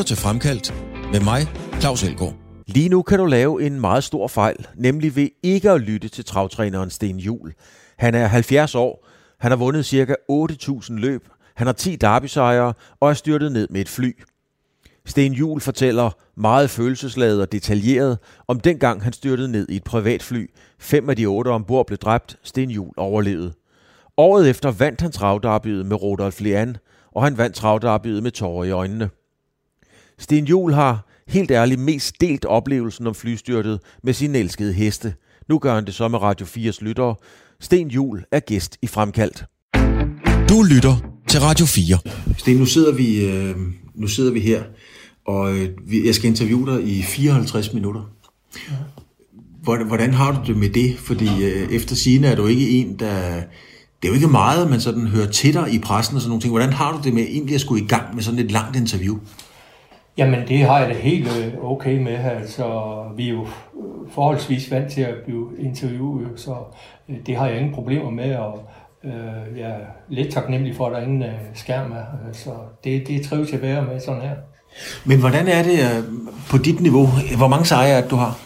lytter til Fremkaldt med mig, Claus Elgaard. Lige nu kan du lave en meget stor fejl, nemlig ved ikke at lytte til travtræneren Sten Jul. Han er 70 år, han har vundet ca. 8.000 løb, han har 10 derbysejre og er styrtet ned med et fly. Sten Jul fortæller meget følelsesladet og detaljeret om dengang han styrtede ned i et privatfly. Fem af de otte ombord blev dræbt, Sten Jul overlevede. Året efter vandt han travdarbyet med Rodolf Lean, og han vandt travdarbyet med tårer i øjnene. Sten Jul har helt ærligt mest delt oplevelsen om flystyrtet med sine elskede heste. Nu gør han det så med Radio 4's lyttere. Sten Jul er gæst i Fremkaldt. Du lytter til Radio 4. Sten, nu sidder vi, øh, nu sidder vi her, og øh, vi- jeg skal interviewe dig i 54 minutter. Hvordan, hvordan har du det med det? Fordi øh, efter sigende er du ikke en, der... Det er jo ikke meget, man sådan hører til dig i pressen og sådan nogle ting. Hvordan har du det med egentlig at skulle i gang med sådan et langt interview? Jamen, det har jeg det helt øh, okay med. Altså, vi er jo forholdsvis vant til at blive interviewet, så øh, det har jeg ingen problemer med, og øh, jeg er lidt taknemmelig for, at der ingen øh, skærm er. Så det, det trives jeg at være med sådan her. Men hvordan er det øh, på dit niveau? Hvor mange sejre er det, du har?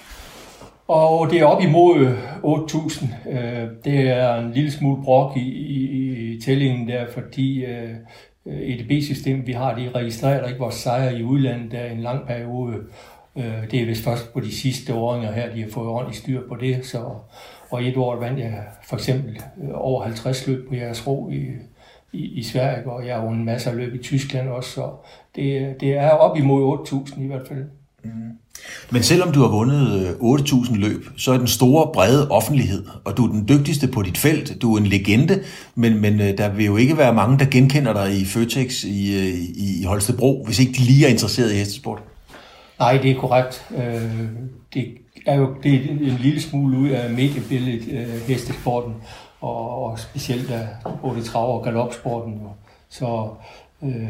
Og det er op imod øh, 8.000. Øh, Det er en lille smule brok i, i, i tællingen der, fordi øh, Øh, EDB-system, vi har, de registrerer ikke vores sejre i udlandet der i en lang periode. Øh, det er vist først på de sidste åringer her, de har fået ordentligt styr på det. Så, og et år vandt jeg for eksempel øh, over 50 løb på jeres ro i, i, i Sverige, og jeg har vundet masser af løb i Tyskland også, så det, det er op imod 8.000 i hvert fald. Mm. Men selvom du har vundet øh, 8.000 løb, så er den store, brede offentlighed, og du er den dygtigste på dit felt. Du er en legende, men, men øh, der vil jo ikke være mange, der genkender dig i Føtex i, øh, i, i Holstebro, hvis ikke de lige er interesseret i hestesport. Nej, det er korrekt. Det er jo det er en lille smule ud af mediebilledet, hestesporten, og, og specielt af både trav- og galopsporten. Så øh,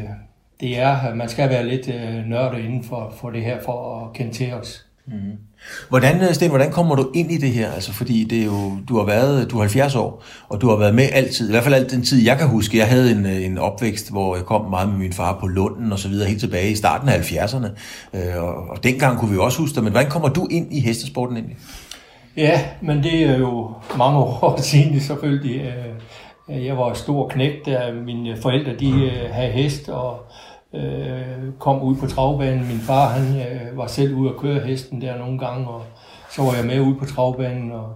det er, man skal være lidt øh, nørdet inden for, for det her, for at kende til os. Hvordan, øh, Sten, hvordan kommer du ind i det her? Altså, fordi det er jo, du har været, du er 70 år, og du har været med altid, i hvert fald alt den tid, jeg kan huske. Jeg havde en, øh, en opvækst, hvor jeg kom meget med min far på Lunden og så videre, helt tilbage i starten af 70'erne. Øh, Og, og dengang kunne vi også huske dig, men hvordan kommer du ind i hestesporten egentlig? Ja, men det er jo mange år siden selvfølgelig. Øh, Jeg var stor knægt, da mine forældre de øh, havde hest og øh, kom ud på travbanen. Min far han øh, var selv ude at køre hesten der nogle gange, og så var jeg med ude på travbanen. Og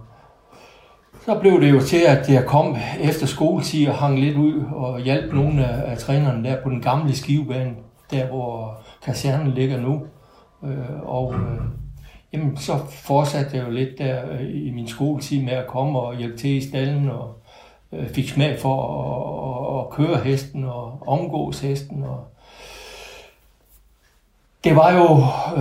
så blev det jo til, at jeg kom efter skoletid og hang lidt ud og hjalp nogle af, af trænerne der på den gamle skivebane, der hvor kasernen ligger nu. Øh, Og øh, Jamen, så fortsatte jeg jo lidt der øh, i min skoletid med at komme og hjælpe til i stallen, og øh, fik smag for at, at, at køre hesten og omgås hesten. Og det var jo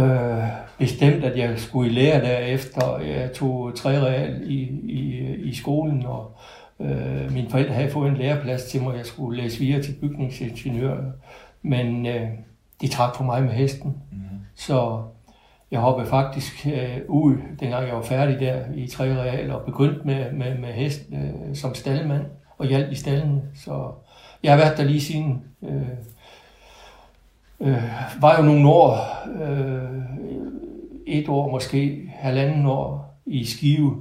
øh, bestemt, at jeg skulle i lære derefter. Jeg tog tre real i, i, i skolen, og øh, mine forældre havde fået en læreplads til mig, jeg skulle læse videre til bygningsingeniør. Men øh, de trak for mig med hesten. Mm. Så jeg hoppede faktisk øh, ud, dengang jeg var færdig der i 3. real, og begyndte med, med, med hest øh, som staldmand og hjalp i stallene. Så jeg har været der lige siden. Øh, øh, var jo nogle år, øh, et år måske, halvanden år i Skive,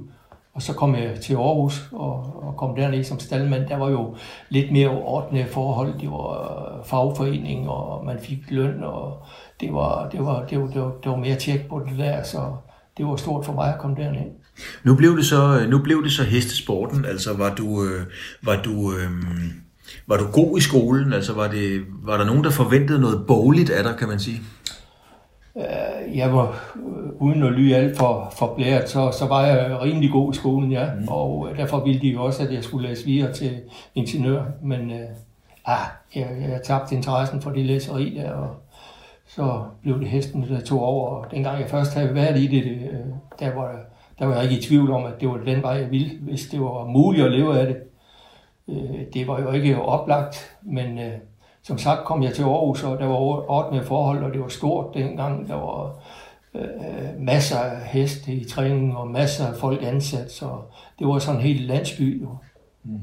og så kom jeg til Aarhus og, og kom derned som stallmand. Der var jo lidt mere ordnede forhold. Det var fagforening, og man fik løn, og det var, det var, det var, det var, det var mere tjek på det der, så det var stort for mig at komme derned. Nu blev det så, nu blev det så hestesporten, altså var du, øh, var du, øh, var du god i skolen, altså var, det, var der nogen, der forventede noget bogligt af dig, kan man sige? Øh, Jeg var, øh, uden at lyde alt for, for blæret, så, så var jeg rimelig god i skolen, ja. Mm. Og øh, derfor ville de jo også, at jeg skulle læse videre til ingeniør. Men øh, ah, jeg, jeg tabte interessen for det læseri der, og så blev det hesten, der tog over. Og dengang jeg først havde været i det, det der, var, der var jeg ikke i tvivl om, at det var den vej, jeg ville, hvis det var muligt at leve af det. Øh, Det var jo ikke oplagt, men øh, som sagt kom jeg til Aarhus, og der var ordnede forhold, og det var stort dengang. Der var øh, masser af heste i træning, og masser af folk ansat, så det var sådan en helt landsby. Jo. mm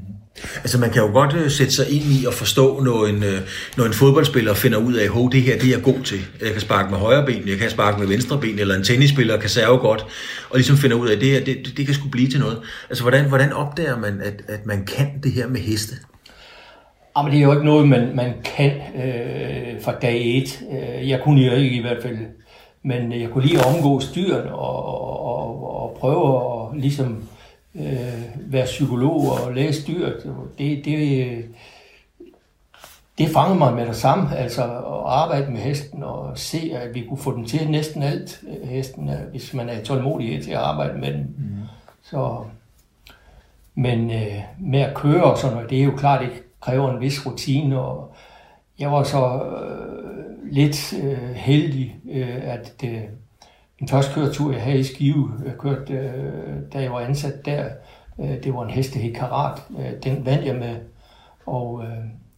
Altså man kan jo godt øh, sætte sig ind i og forstå, når en, øh, når en fodboldspiller finder ud af, at det her det er jeg god til. Jeg kan sparke med højre ben, jeg kan sparke med venstre ben, eller en tennisspiller kan serve godt, og ligesom finder ud af, at det her det, det, kan skulle blive til noget. Altså hvordan, hvordan opdager man, at, at man kan det her med heste? Ah, Jamen, det er jo ikke noget, man, man kan øh, fra dag et. Øh, jeg kunne jo ikke i hvert fald. Men jeg kunne lige omgå styren og, og, og prøve at ligesom øh, være psykolog og læse dyret. Det, det, det fangede mig med det samme, altså at arbejde med hesten og se, at vi kunne få den til næsten alt, hesten, hvis man er tålmodig til at arbejde med den. Mm. Så, men øh, med at køre og sådan noget, det er jo klart, det kræver en vis rutine, og jeg var så øh, lidt øh, heldig, øh, at det, den første køretur, jeg havde i Skive, jeg kørte, øh, da jeg var ansat der, øh, det var en hestehæk karat. Den vandt jeg med, og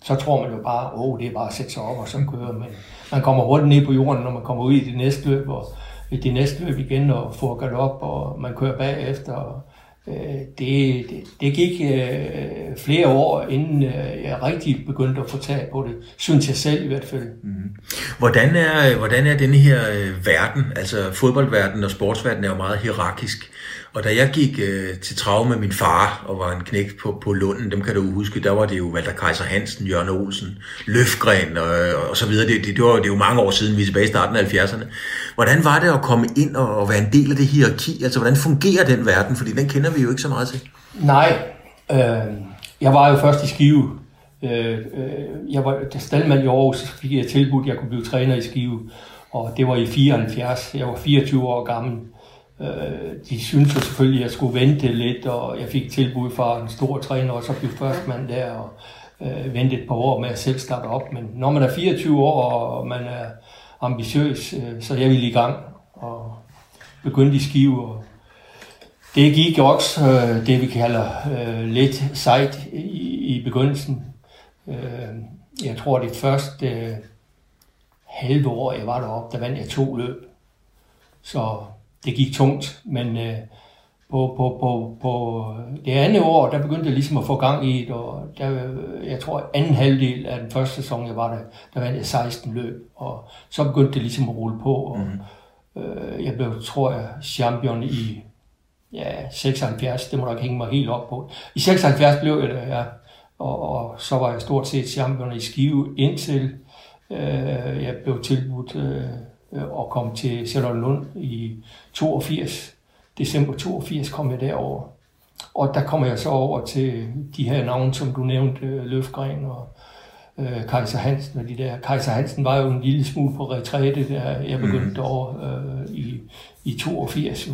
så tror man jo bare, åh, oh, det er bare at sætte sig op og så køre. Men man kommer hurtigt ned på jorden, når man kommer ud i det næste løb, og i det næste løb igen, og får galop, og man kører bagefter. Og, Øh, det, det, det gik øh, flere år, inden øh, jeg rigtig begyndte at få tag på det, synes jeg selv i hvert fald. Mm. Hvordan er, hvordan er denne her øh, verden, altså fodboldverdenen og sportsverdenen er jo meget hierarkisk. Og da jeg gik øh, til trav med min far og var en knægt på, på Lunden, dem kan du huske, der var det jo Walter Kaiser Hansen, Jørgen Olsen, Løfgren og, og så videre. Det, det, det, var, det er jo mange år siden, vi er tilbage i starten af 70'erne. Hvordan var det at komme ind og, og være en del af det hierarki? Altså, hvordan fungerer den verden? Fordi den kender vi jo ikke så meget til. Nej, øh, jeg var jo først i Skive. Øh, øh jeg var staldmand i Aarhus, fik jeg tilbudt, at jeg kunne blive træner i Skive. Og det var i 74. Jeg var 24 år gammel. Øh, de syntes jo selvfølgelig, at jeg skulle vente lidt, og jeg fik tilbud fra en stor træner, og så blev førstmand der, og øh, vente et par år med at selv starte op. Men når man er 24 år, og man er ambitiøs, øh, så jeg ville i gang, og begyndte i skive, og det gik også øh, det, vi kalder øh, lidt sejt i, i begyndelsen. Øh, jeg tror, det første øh, halve år, jeg var deroppe, der vandt jeg to løb. Så det gik tungt, men øh, på, på, på, på det andet år, der begyndte jeg ligesom at få gang i det, og der, jeg tror anden halvdel af den første sæson, jeg var der, der vandt jeg 16 løb, og så begyndte det ligesom at rulle på, og mm. øh, jeg blev, tror jeg, champion i ja, 76, det må nok hænge mig helt op på. I 76 blev jeg det, ja, og, og så var jeg stort set champion i Skive indtil øh, jeg blev tilbudt øh, og kom til Charlottenlund i 82. December 82 kom jeg derover. Og der kom jeg så over til de her navne, som du nævnte, Løfgren og øh, Kaiser Hansen og de der. Kaiser Hansen var jo en lille smule på retræte, da jeg begyndte mm. over øh, i, i 82. Jo.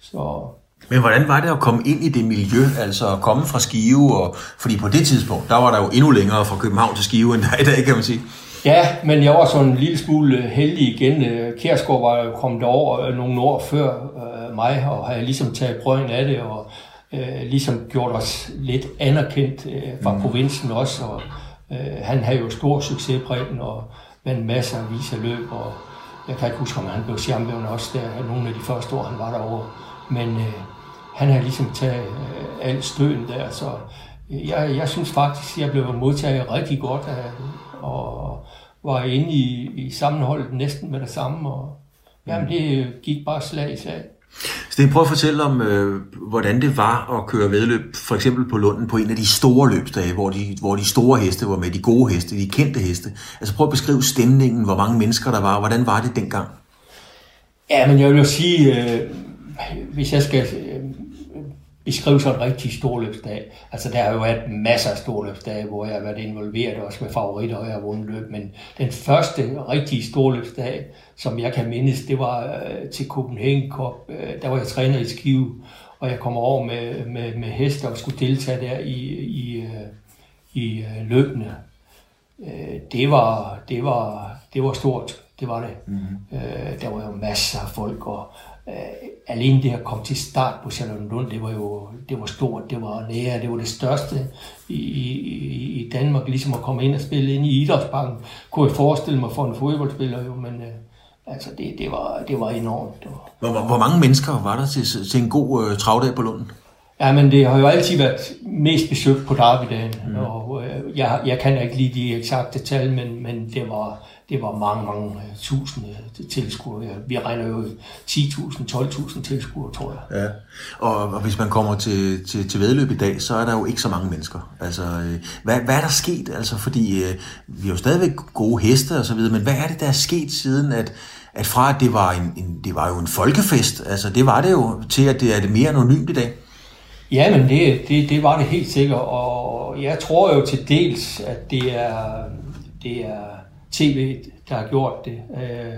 Så, men hvordan var det at komme ind i det miljø, altså at komme fra Skive, og, fordi på det tidspunkt, der var der jo endnu længere fra København til Skive, end der i dag, kan man sige. Ja, men jeg var sådan en lille smule øh, heldig igen. Øh, Kjærsgaard var jo kommet over øh, nogle år før øh, mig, og havde ligesom taget prøven af det, og øh, ligesom gjort os lidt anerkendt øh, fra mm. provinsen også. Og, øh, han havde jo stor succes, Preben, og vandt masser af vise løb, og jeg kan ikke huske, om han blev champion også der, nogle af de første år, han var derovre. Men øh, han havde ligesom taget øh, al støden der, så jeg, jeg synes faktisk, jeg blev modtaget rigtig godt af, og var inde i, i sammenholdet næsten med det samme, og jamen, det gik bare slag i slag. Sten, prøv at fortælle om, øh, hvordan det var at køre vedløb, for eksempel på Lunden, på en af de store løbsdage, hvor de, hvor de store heste var med, de gode heste, de kendte heste. Altså prøv at beskrive stemningen, hvor mange mennesker der var, og hvordan var det dengang? Ja, men jeg vil jo sige, øh, hvis jeg skal beskrive sådan en rigtig storløbsdag. Altså, der har jo været masser af storløbsdage, hvor jeg har været involveret også med favoritter, og jeg har vundet løb. Men den første rigtige storløbsdag, som jeg kan mindes, det var øh, til Copenhagen Cup. Øh, der var jeg træner i Skive, og jeg kom over med, med, med hester og skulle deltage der i, i, øh, i øh, løbende. Øh, det, var, det, var, det var stort, det var det. Mm-hmm. Øh, der var jo masser af folk, og alene det at komme til start på Charlottenlund, det var jo det var stort, det var nære, det var det største i, i, i Danmark, ligesom at komme ind og spille ind i idrætsbanken, kunne jeg forestille mig for en fodboldspiller jo, men øh, altså det, det, var, det var enormt. Hvor, hvor, hvor mange mennesker var der til, til en god øh, travdag på Lunden? Ja, men det har jo altid været mest besøgt på Derbydagen, mm. og øh, jeg, jeg kan ikke lige de eksakte tal, men, men det var det var mange, mange øh, tusinde tilskuere. Vi regner jo 10.000, 12.000 tilskuere, tror jeg. Ja, og, og hvis man kommer til, til, til vedløb i dag, så er der jo ikke så mange mennesker. Altså, øh, hvad, hvad er der sket? Altså, fordi øh, vi har jo stadigvæk gode heste og så videre, men hvad er det, der er sket siden, at, at fra at det var, en, en, det var jo en folkefest, altså det var det jo, til at det er det mere anonymt i dag? Ja, men det, det, det var det helt sikkert, og jeg tror jo til dels, at det er, det er tv, der har gjort det. Øh,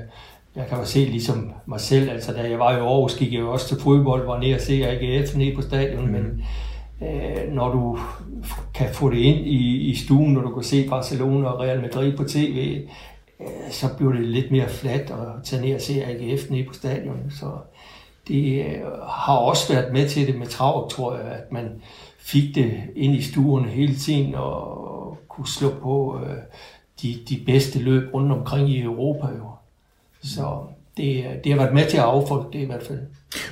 jeg kan jo se ligesom mig selv, altså da jeg var i Aarhus, gik jeg jo også til fodbold, var nede og se AGF nede på stadion, mm. men øh, når du kan få det ind i, i stuen, når du kan se Barcelona og Real Madrid på tv, øh, så bliver det lidt mere fladt at tage ned og se AGF nede på stadion. Så det øh, har også været med til det med trav, tror jeg, at man fik det ind i stuerne hele tiden og kunne slå på øh, de, de bedste løb rundt omkring i Europa. Jo. Så det, det har været med til at affolke det i hvert fald.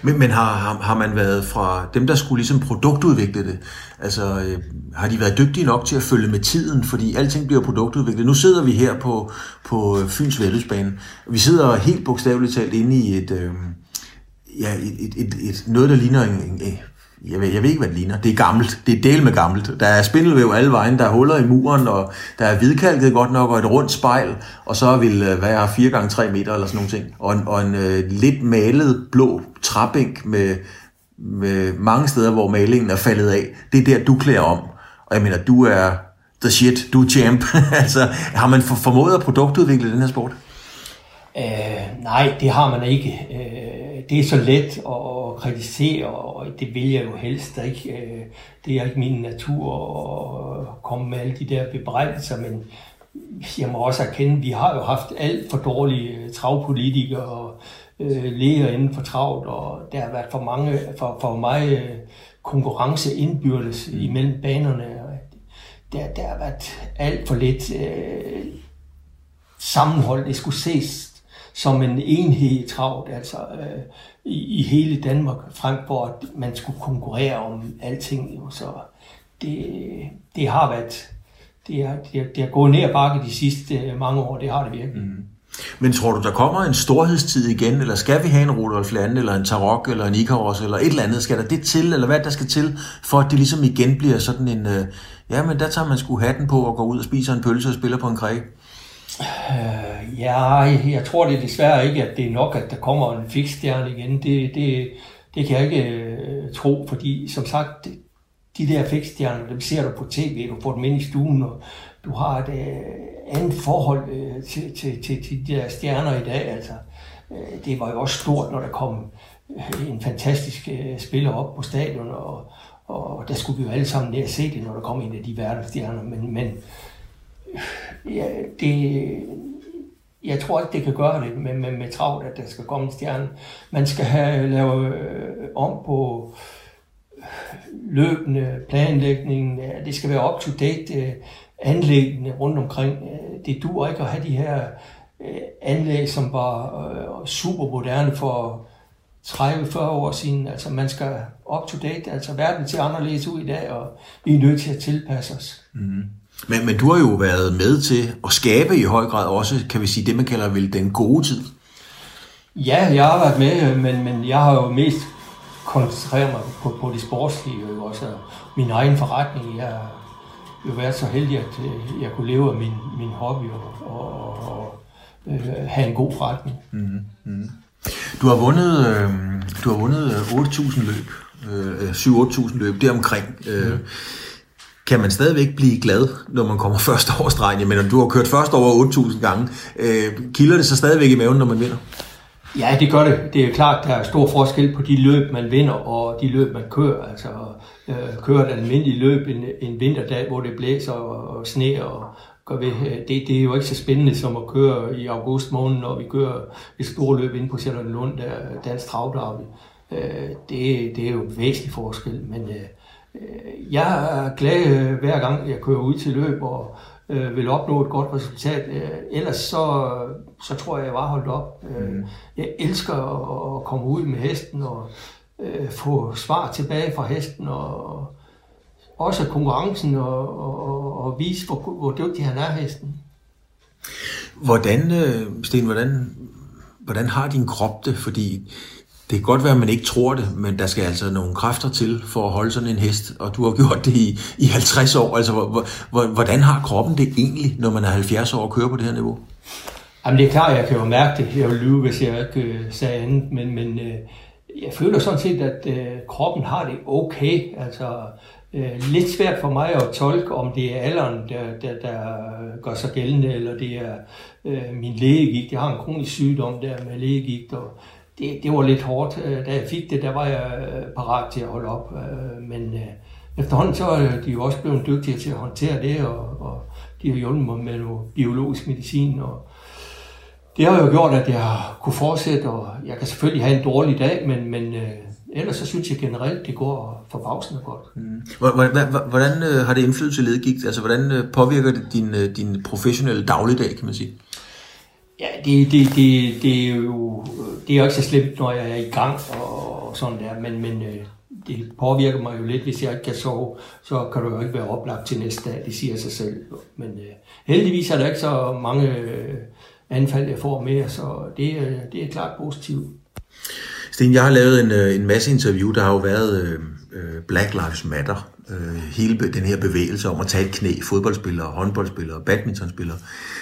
Men, men har, har, har man været fra dem, der skulle ligesom produktudvikle det, altså øh, har de været dygtige nok til at følge med tiden, fordi alting bliver produktudviklet. Nu sidder vi her på, på øh, Fyns Vældesbane. Vi sidder helt bogstaveligt talt inde i et, øh, ja, et, et, et, et, noget, der ligner en, en, jeg ved, jeg ved ikke, hvad det ligner. Det er gammelt. Det er del med gammelt. Der er spindelvæv alle vejen, der er huller i muren, og der er hvidkalket godt nok, og et rundt spejl, og så vil øh, være 4 gange 3 meter eller sådan nogle ting. Og en, og en øh, lidt malet blå træbænk med, med mange steder, hvor malingen er faldet af. Det er der, du klæder om. Og jeg mener, du er the shit, du er champ. altså, har man formået at produktudvikle den her sport? Øh, nej, det har man ikke. Øh det er så let at kritisere, og det vil jeg jo helst ikke. Uh, det er ikke min natur at komme med alle de der bebrejdelser, men jeg må også erkende, at vi har jo haft alt for dårlige travpolitikere og uh, læger inden for travlt, og der har været for mange, for, for mig konkurrence indbyrdes imellem banerne. Der, der har været alt for lidt uh, sammenhold. Det skulle ses som en enhed travlt, altså øh, i, i hele Danmark, frem for at man skulle konkurrere om alting. Jo. Så det, det har været, det har, det, har, det har gået ned ad bakke de sidste øh, mange år, det har det virkelig. Mm. Men tror du, der kommer en storhedstid igen, eller skal vi have en Rudolf Lande, eller en Tarok, eller en Ikaros, eller et eller andet? Skal der det til, eller hvad der skal til, for at det ligesom igen bliver sådan en, øh, ja, men der tager man sgu hatten på og går ud og spiser en pølse og spiller på en kræg? Øh, ja, jeg tror det desværre ikke, at det er nok, at der kommer en fikstjerne igen. Det, det, det kan jeg ikke øh, tro, fordi som sagt, de der fikstjerner, dem ser du på tv, du får dem ind i stuen, og du har et øh, andet forhold øh, til, til, til, til de der stjerner i dag. Altså, øh, det var jo også stort, når der kom øh, en fantastisk øh, spiller op på stadion, og, og der skulle vi jo alle sammen ned og se det, når der kom en af de verdensstjerner. Men, men øh, ja, det, jeg tror ikke, det kan gøre det med, med, med travlt, at der skal komme en stjerne. Man skal have lavet øh, om på løbende planlægning. Det skal være up-to-date øh, anlæggende rundt omkring. Det dur ikke at have de her øh, anlæg, som var øh, super moderne for 30-40 år siden. Altså man skal up-to-date. Altså verden ser anderledes ud i dag, og vi er nødt til at tilpasse os. Mm. Men, men du har jo været med til at skabe i høj grad også, kan vi sige, det man kalder vel den gode tid. Ja, jeg har været med, men, men jeg har jo mest koncentreret mig på, på det sportslige, jo også min egen forretning. Jeg har jo været så heldig, at øh, jeg kunne leve af min, min hobby og, og, og øh, have en god forretning. Mm-hmm. mm-hmm. Du har vundet, øh, du har vundet 8.000 løb, øh, 7-8.000 løb deromkring. Øh, mm kan man stadigvæk blive glad, når man kommer første over stregen? Men om du har kørt først over 8.000 gange. Øh, kilder det så stadigvæk i maven, når man vinder? Ja, det gør det. Det er klart, der er stor forskel på de løb, man vinder, og de løb, man kører. Altså, øh, kører et almindeligt løb en, en vinterdag, hvor det blæser og, og sne og gør ved, øh, det, det er jo ikke så spændende som at køre i august måned, når vi kører et stort løb ind på Lund, der Dansk Travdarby. Øh, det, det er jo en væsentlig forskel, men Øh, jeg er glad øh, hver gang, jeg kører ud til løb og øh, vil opnå et godt resultat. Øh, ellers så, så tror jeg, jeg var holdt op. Øh, mm. Jeg elsker at komme ud med hesten og øh, få svar tilbage fra hesten, og også konkurrencen, og, og, og vise, hvor, hvor dygtig han er, hesten. Hvordan, øh, Sten, hvordan, hvordan har din krop det? Fordi det kan godt være, at man ikke tror det, men der skal altså nogle kræfter til for at holde sådan en hest, og du har gjort det i, i 50 år. Altså, hvordan har kroppen det egentlig, når man er 70 år og kører på det her niveau? Jamen det er klart, jeg kan jo mærke det. Jeg vil lyve, hvis jeg ikke øh, sagde andet, men, men øh, jeg føler sådan set, at øh, kroppen har det okay. Altså, øh, lidt svært for mig at tolke, om det er alderen, der, der, der gør sig gældende, eller det er øh, min lægegigt. Jeg har en kronisk sygdom der med lægegigt, og det, det var lidt hårdt. Øh, da jeg fik det, der var jeg øh, parat til at holde op. Øh, men efterhånden så er de jo også blevet dygtige til at håndtere det, og, og de har hjulpet mig med noget biologisk medicin, og det har jo gjort, at jeg kunne fortsætte, og jeg kan selvfølgelig have en dårlig dag, men, men ellers så synes jeg generelt, det går forbavsende godt. Mm. Hvordan, hvordan har det indflydelse til ledgigt? Altså, hvordan påvirker det din, din professionelle dagligdag, kan man sige? Ja, det, det, det, det er jo det er jo ikke så slemt, når jeg er i gang og, og sådan der, men, men øh, det påvirker mig jo lidt, hvis jeg ikke kan sove, så kan du jo ikke være oplagt til næste dag, det siger sig selv. Men øh, heldigvis er der ikke så mange øh, anfald, jeg får mere, så det, øh, det er klart positivt. Sten, jeg har lavet en, øh, en masse interview, der har jo været øh, øh Black Lives Matter, øh, hele den her bevægelse om at tage et knæ, fodboldspillere, håndboldspillere, badmintonspillere. Øh,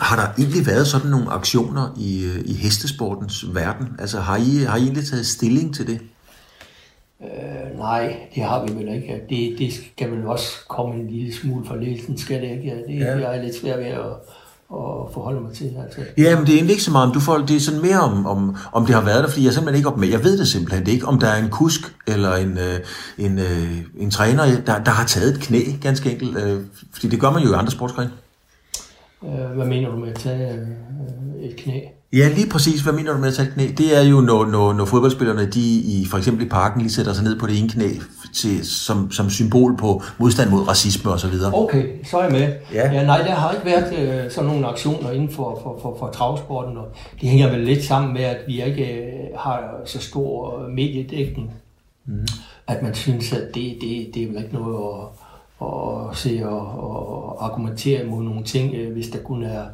har der egentlig været sådan nogle aktioner i, øh, i hestesportens verden? Altså har I, har I egentlig taget stilling til det? Øh, nej, det har vi vel ikke. Det, det skal vel også komme en lille smule fra ledelsen, skal det ikke? Det, ja. det er lidt svært ved at at forholde mig til. Altså. Ja, men det er egentlig ikke så meget om du får, det er sådan mere om, om, om det har været der, fordi jeg er simpelthen ikke op med. Jeg ved det simpelthen ikke, om der er en kusk eller en, øh, en, øh, en træner, der, der har taget et knæ, ganske enkelt. Øh, fordi det gør man jo i andre sportsgrene. Øh, hvad mener du med at tage et knæ? Ja, lige præcis. Hvad mener du med at tage et knæ? Det er jo, når, når, når fodboldspillerne, de i for eksempel i parken, lige sætter sig ned på det ene knæ til, som, som symbol på modstand mod racisme osv. Okay, så er jeg med. Ja. ja nej, der har ikke været øh, sådan nogle aktioner inden for, for, for, for travsporten, og det hænger vel lidt sammen med, at vi ikke øh, har så stor mediedækning, mm. at man synes, at det, det, det er vel ikke noget at, og se og, og argumentere mod nogle ting, øh, hvis der kun er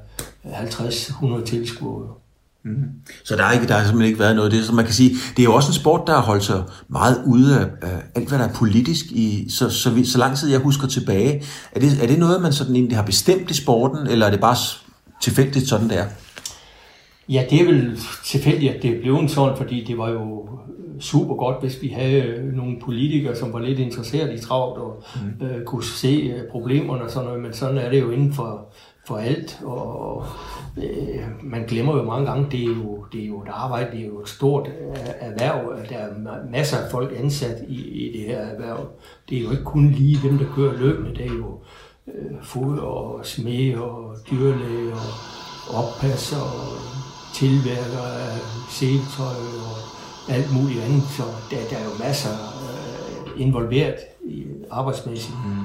50-100 tilskuere. Mm. Så der har, ikke, der har simpelthen ikke været noget af det. Så man kan sige, det er jo også en sport, der har holdt sig meget ude af, af alt, hvad der er politisk. I, så, så, vi, så lang tid jeg husker tilbage. Er det, er det noget, man sådan egentlig har bestemt i sporten, eller er det bare tilfældigt, sådan det er? Ja, det er vel tilfældigt, at det er blevet sådan, fordi det var jo super godt, hvis vi havde nogle politikere, som var lidt interesseret i travlt og mm. øh, kunne se øh, problemerne og sådan noget, men sådan er det jo inden for, for alt, og øh, man glemmer jo mange gange, det er jo, det er jo et arbejde, det er jo et stort øh, erhverv, der er masser af folk ansat i, i det her erhverv. Det er jo ikke kun lige dem, der kører løbende, det er jo øh, fod og smed og dyrlæge og oppasser og tilværker af seletøj og alt muligt andet, så der, der er jo masser øh, involveret i arbejdsmæssigt. Mm.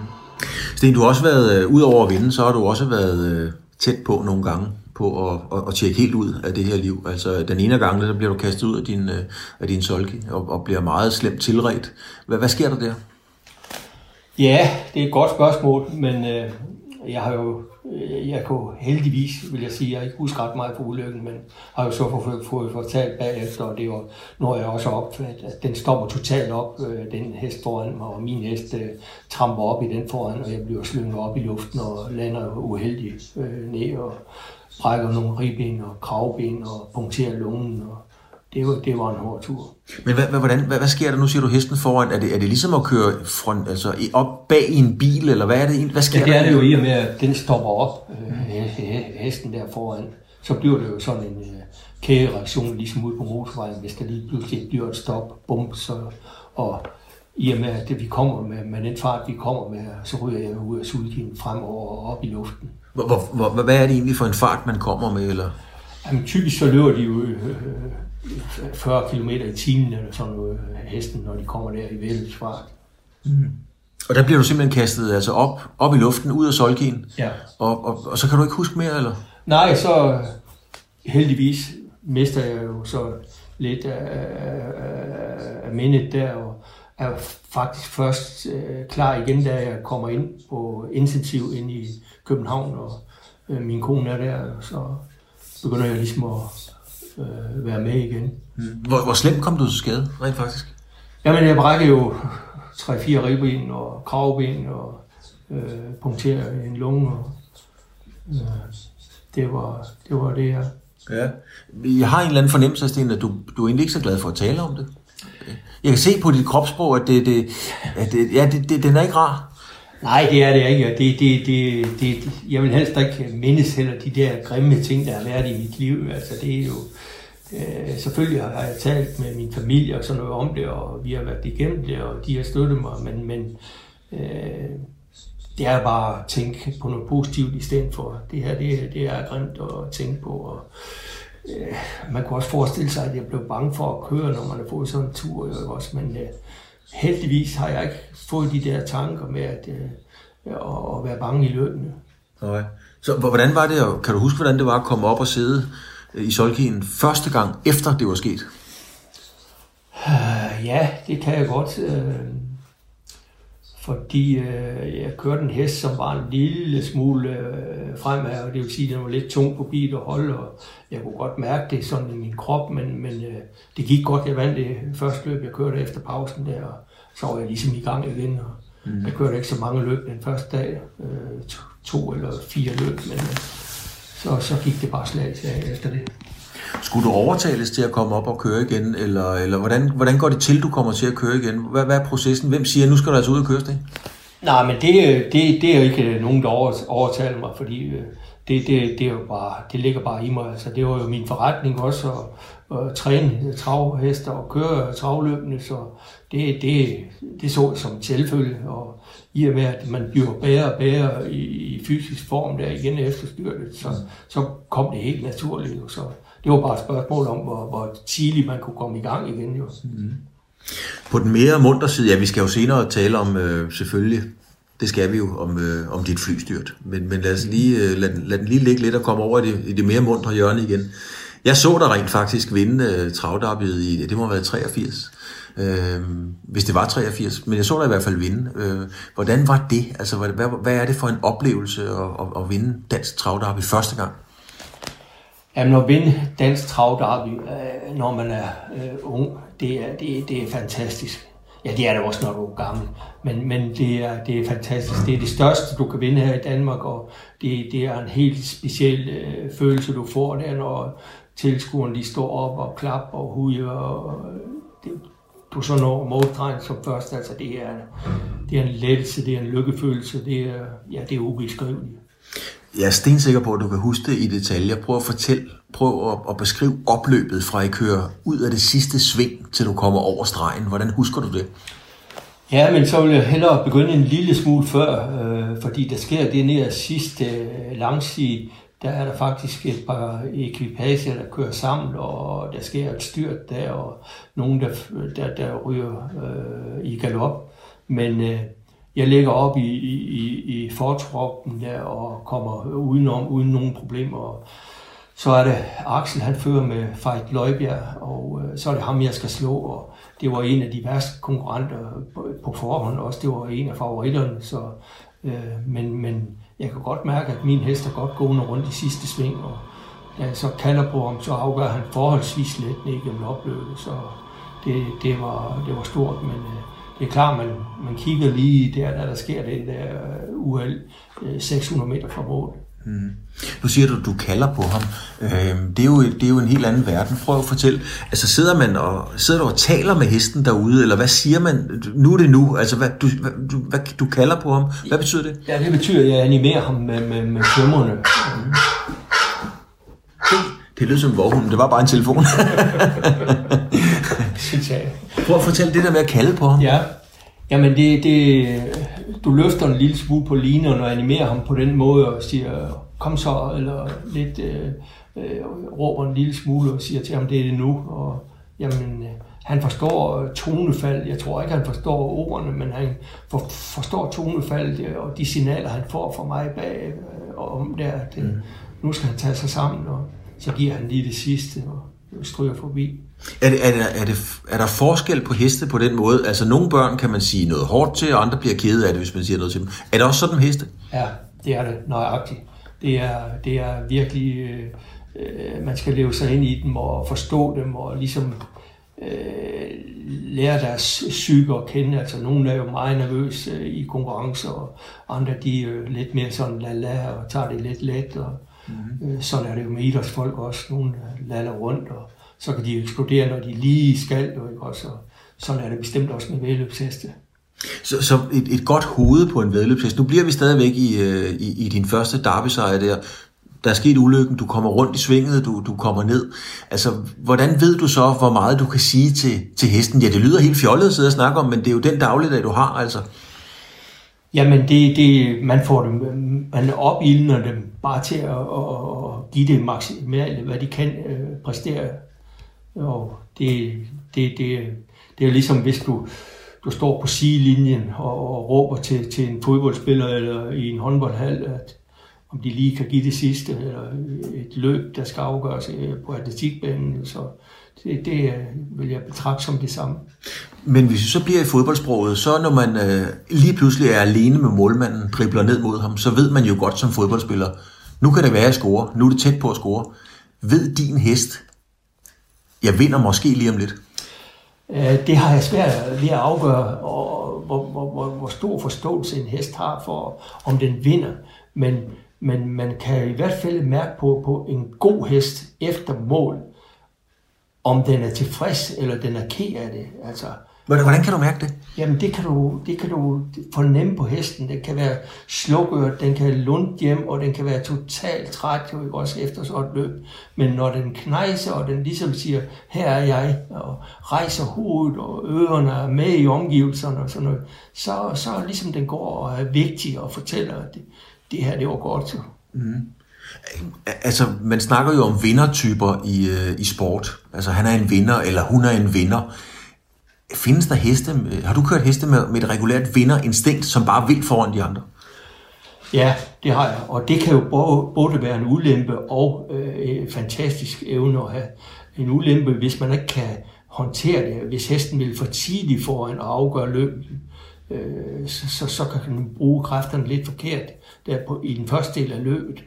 Sten, du har også været, øh, ud over at vinde, så har du også været øh, tæt på nogle gange på at, at, at tjekke helt ud af det her liv. Altså den ene gang, der bliver du kastet ud af din, øh, af din solki og, og bliver meget slemt tilret. Hvad, hvad sker der der? Ja, det er et godt spørgsmål, men øh, jeg har jo øh, jeg kunne heldigvis, vil jeg sige, jeg ikke husker ret meget på ulykken, men har jo så fået, fået fortalt bagefter, og det var, når jeg også opfattet, at den stopper totalt op, øh, den hest foran mig, og min hest øh, tramper op i den foran, og jeg bliver slynget op i luften og lander uheldigt øh, ned og brækker nogle ribben og kravben og punkterer lungen og det var, det var en hård tur. Men hvad, hvordan, hvad, hvad sker der nu? Siger du hesten foran? Er det, er det ligesom at køre front, altså op bag i en bil, eller hvad er det? Hvad sker ja, det er det jo i og med, at den stopper op, øh, hesten der foran. Så bliver det jo sådan en øh, kædereaktion, ligesom ude på motorvejen, hvis der lige pludselig bliver et stop, bum, så, og i og med, at det, vi kommer med, med den fart, vi kommer med, så ryger jeg ud af sulkinen fremover og op i luften. Hvor, hvor, hvor, hvad er det egentlig for en fart, man kommer med? Eller? Jamen, typisk så løber de jo øh, 40 km i timen eller sådan noget, hesten, når de kommer der i vældsfart. Mm. Og der bliver du simpelthen kastet altså op, op i luften, ud af solkien? Ja. Og, og, og så kan du ikke huske mere, eller? Nej, så heldigvis mister jeg jo så lidt af, af, af mindet der, og er faktisk først øh, klar igen, da jeg kommer ind på intensiv ind i København, og øh, min kone er der, så begynder jeg ligesom at øh, være med igen. Mm. Hvor, hvor slemt kom du til skade, rent faktisk? Jamen, jeg brækkede jo 3-4 ribben og kravben og øh, punkterede en lunge. Og, øh, det, var, det var det, jeg... Ja. Jeg har en eller anden fornemmelse, Sten, at du, du er egentlig ikke så glad for at tale om det. Jeg kan se på dit kropssprog, at, det, det, at det, ja, det, det, den er ikke rar. Nej, det er det ikke. Det, det, det, det, jeg vil helst ikke mindes heller de der grimme ting, der har været i mit liv. Altså, det er jo... Øh, selvfølgelig har jeg talt med min familie og sådan noget om det, og vi har været igennem det, og de har støttet mig, men, men øh, det er bare at tænke på noget positivt i stedet for. Det her, det, det er grimt at tænke på, og øh, man kunne også forestille sig, at jeg blev bange for at køre, når man har fået sådan en tur, jo også, men øh, heldigvis har jeg ikke fået de der tanker med at, øh, at være bange i løbende. Okay. Så hvordan var det, og kan du huske, hvordan det var at komme op og sidde i Solkien første gang, efter det var sket? Uh, ja, det kan jeg godt. Fordi uh, jeg kørte en hest, som var en lille smule uh, fremad, og det vil sige, at den var lidt tung på bil og holde, og jeg kunne godt mærke det sådan i min krop, men, men uh, det gik godt. Jeg vandt det første løb, jeg kørte efter pausen der, og så var jeg ligesom i gang igen. Og mm. Jeg kørte ikke så mange løb den første dag, uh, to, to eller fire løb, men uh, så, så gik det bare slag til efter det. Skulle du overtales til at komme op og køre igen, eller, eller hvordan, hvordan går det til, du kommer til at køre igen? Hvad, hvad er processen? Hvem siger, nu skal du altså ud og køre, det? Nej, men det, det, det er jo ikke øh, nogen, der overtaler mig, fordi øh, det, det, det, er jo bare, det ligger bare i mig. Altså, det var jo min forretning også at, at træne travhester og køre travløbende, så det, det, det så jeg som selvfølge. Og i og med, at man bliver bedre og bedre i, i fysisk form der igen efter styrtet, så, så kom det helt naturligt. Så det var bare et spørgsmål om, hvor, hvor tidligt man kunne komme i gang igen. Jo. Mm. På den mere munter side, ja, vi skal jo senere tale om, øh, selvfølgelig, det skal vi jo, om, øh, om dit flystyrt. Men, men lad, os lige, øh, lad, lad den lige ligge lidt og komme over i det, i det mere muntre hjørne igen. Jeg så dig rent faktisk vinde øh, travdarbiet i, det må have været 83. Øh, hvis det var 83, men jeg så dig i hvert fald vinde. Øh, hvordan var det? Altså, hvad, hvad, hvad er det for en oplevelse at, at, at vinde dansk travdarby første gang? Jamen at vinde dansk travdarby, øh, når man er øh, ung, det er, det, det er fantastisk. Ja, det er det også, når du er gammel. Men, men det, er, det er fantastisk. Det er det største, du kan vinde her i Danmark, og det, det er en helt speciel øh, følelse, du får der, når tilskuerne de står op og klapper og hujer. Og, øh, det, du så når målstregen som først. Altså, det er, det er en lettelse, det er en lykkefølelse, det er, ja, det er ubeskriveligt. Jeg er stensikker på, at du kan huske det i detaljer. Prøv at fortælle, prøv at, at beskrive opløbet fra I kører ud af det sidste sving, til du kommer over stregen. Hvordan husker du det? Ja, men så vil jeg hellere begynde en lille smule før, øh, fordi der sker det nede sidste øh, langside, der er der faktisk et par ekvipager, der kører sammen, og der sker et styrt der, og nogen, der, der, der ryger øh, i galop. Men øh, jeg ligger op i, i, i fortroppen der og kommer udenom uden nogen problemer. Så er det Axel, han fører med Fejt Løjbjerg, og øh, så er det ham, jeg skal slå. Og det var en af de værste konkurrenter på forhånd også. Det var en af favoritterne. Så, øh, men, men jeg kan godt mærke, at min hest er godt gående rundt i sidste sving. Og da jeg så kalder på ham, så afgør han forholdsvis let ned gennem opløbet. Så det, det, var, det var stort, men øh, det er klart, man, man kigger lige der, der, der sker det der uheld 600 meter fra mål. Mm. Nu siger du, at du kalder på ham. Øh, det, er jo, det er jo en helt anden verden. Prøv at fortælle. Altså sidder man og, sidder du og taler med hesten derude, eller hvad siger man? Nu er det nu. Altså hvad, du, hvad, du, hvad, du kalder på ham. Hvad betyder det? Ja, det betyder, at jeg animerer ham med, med, med tømmerne. Mm. Det, lyder som en Det var bare en telefon. Prøv at fortælle det der med at kalde på ham. Ja, Jamen det, det, du løfter en lille smule på linjen og animerer ham på den måde og siger, kom så, eller lidt øh, øh, råber en lille smule og siger til ham, det er det nu. Og jamen, øh, han forstår tonefald. Jeg tror ikke, han forstår ordene, men han for, forstår tonefald og de signaler, han får fra mig bag øh, om der. Det, mm. Nu skal han tage sig sammen, og så giver han lige det sidste. Og stryger forbi. Er, det, er, det, er, det, er der forskel på heste på den måde? Altså nogle børn kan man sige noget hårdt til, og andre bliver kede af det, hvis man siger noget til dem. Er det også sådan med heste? Ja, det er det nøjagtigt. Det er, det er virkelig, øh, øh, man skal leve sig ind i dem og forstå dem og ligesom øh, lære deres psyke at kende. Altså nogle er jo meget nervøse øh, i konkurrencer, og andre de er jo lidt mere sådan la-la og tager det lidt let. Og, mm-hmm. Øh, sådan er det jo med idrætsfolk også. Nogle øh, lader rundt, og så kan de eksplodere, når de lige skal. Jo, ikke? også, og sådan er det bestemt også med vedløbsheste. Så, så et, et godt hoved på en vedløbshest. Nu bliver vi stadigvæk i, øh, i, i din første derbysejr der der er sket ulykken, du kommer rundt i svinget, du, du kommer ned. Altså, hvordan ved du så, hvor meget du kan sige til, til hesten? Ja, det lyder helt fjollet at sidde og snakke om, men det er jo den dagligdag, du har, altså. Jamen, det, det, man får dem, man opildner dem bare til at, at, at give det maksimalt, hvad de kan øh, præstere. Og det, det, det, det er ligesom, hvis du, du står på sidelinjen og, og råber til, til en fodboldspiller eller i en håndboldhal, at om de lige kan give det sidste, eller et løb, der skal afgøres øh, på atletikbanen. Så det, det øh, vil jeg betragte som det samme. Men hvis vi så bliver i fodboldsproget, så når man øh, lige pludselig er alene med målmanden, dribler ned mod ham, så ved man jo godt som fodboldspiller, nu kan det være at score, nu er det tæt på at score. Ved din hest, jeg vinder måske lige om lidt? Det har jeg svært ved at afgøre, og hvor, hvor, hvor, hvor stor forståelse en hest har for, om den vinder. Men men man kan i hvert fald mærke på, på en god hest efter mål, om den er tilfreds, eller den er ked af det. Altså, Hvordan kan du mærke det? Jamen, det kan du, det kan du fornemme på hesten. Den kan være slukørt, den kan lunde hjem, og den kan være totalt træt, jo også efter sådan et løb. Men når den knejser, og den ligesom siger, her er jeg, og rejser hovedet, og ørerne er med i omgivelserne og sådan noget, så, så ligesom den går og er vigtig og fortæller, at det, det her, det var godt. Mm. Altså, man snakker jo om vindertyper i, øh, i sport. Altså, han er en vinder, eller hun er en vinder. Findes der heste, har du kørt heste med, med et regulært vinderinstinkt, som bare vil foran de andre? Ja, det har jeg, og det kan jo både, både være en ulempe og øh, en fantastisk evne at have. En ulempe, hvis man ikke kan håndtere det, hvis hesten vil for tidligt foran og afgøre løbet, øh, så, så, så kan man bruge kræfterne lidt forkert der på, i den første del af løbet.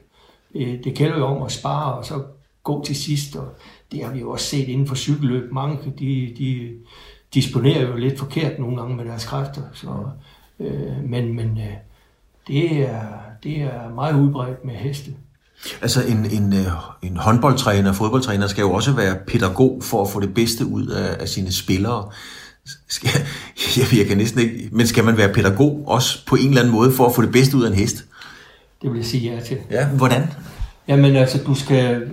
Det, det gælder jo om at spare og så gå til sidst, og det har vi jo også set inden for cykelløb. Mange de, de disponerer jo lidt forkert nogle gange med deres kræfter, så, øh, men, men øh, det, er, det er meget udbredt med heste. Altså en, en, øh, en håndboldtræner, fodboldtræner skal jo også være pædagog for at få det bedste ud af, af sine spillere. Skal, jeg, jeg kan næsten ikke, men skal man være pædagog også på en eller anden måde for at få det bedste ud af en hest? Det vil jeg sige ja til. Ja, hvordan? Jamen altså, du skal,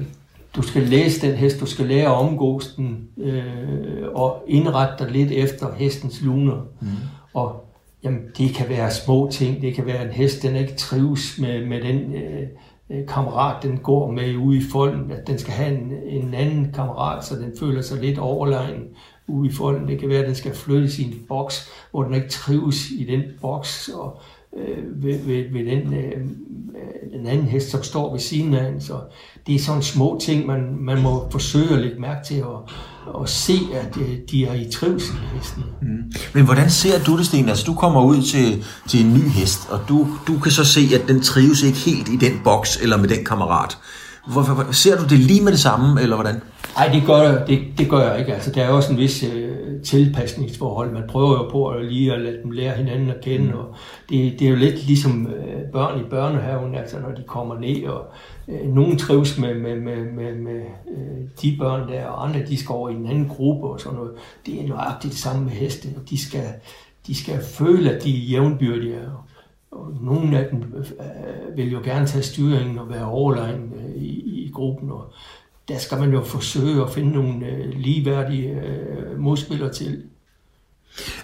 du skal læse den hest, du skal lære at omgås den, øh, og indrette dig lidt efter hestens luner. Mm. Og jamen, det kan være små ting, det kan være en hest, den ikke trives med, med den øh, øh kammerat, den går med ude i folden, at den skal have en, en anden kammerat, så den føler sig lidt overlegen ude i folden. Det kan være, at den skal flytte sin boks, hvor den ikke trives i den boks, og øh, ved, ved, ved den, øh, den anden hest, som står ved siden af hende. Så det er sådan små ting, man, man må forsøge at lægge mærke til og, og se, at øh, de er i trivsel, hesten. Mm. Men hvordan ser du det, Sten? Altså, du kommer ud til, til en ny hest, og du, du kan så se, at den trives ikke helt i den boks eller med den kammerat. Hvorfor, ser du det lige med det samme, eller hvordan? Nej, det gør, det, det gør jeg ikke. Altså, der er også en vis øh, tilpasningsforhold. Man prøver jo på at lige at lade dem lære hinanden at kende. Mm. Og det, det er jo lidt ligesom øh, børn i børnehaven, altså når de kommer ned. Og, øh, nogen trives med, med, med, med, med øh, de børn der, og andre de skal over i en anden gruppe og sådan noget. Det er nøjagtigt det samme med heste. De skal, de skal føle, at de er jævnbyrdige. Og nogle af dem øh, vil jo gerne tage styringen og være overlegen øh, i, i gruppen. Og, der skal man jo forsøge at finde nogle øh, ligeværdige øh, modspillere til.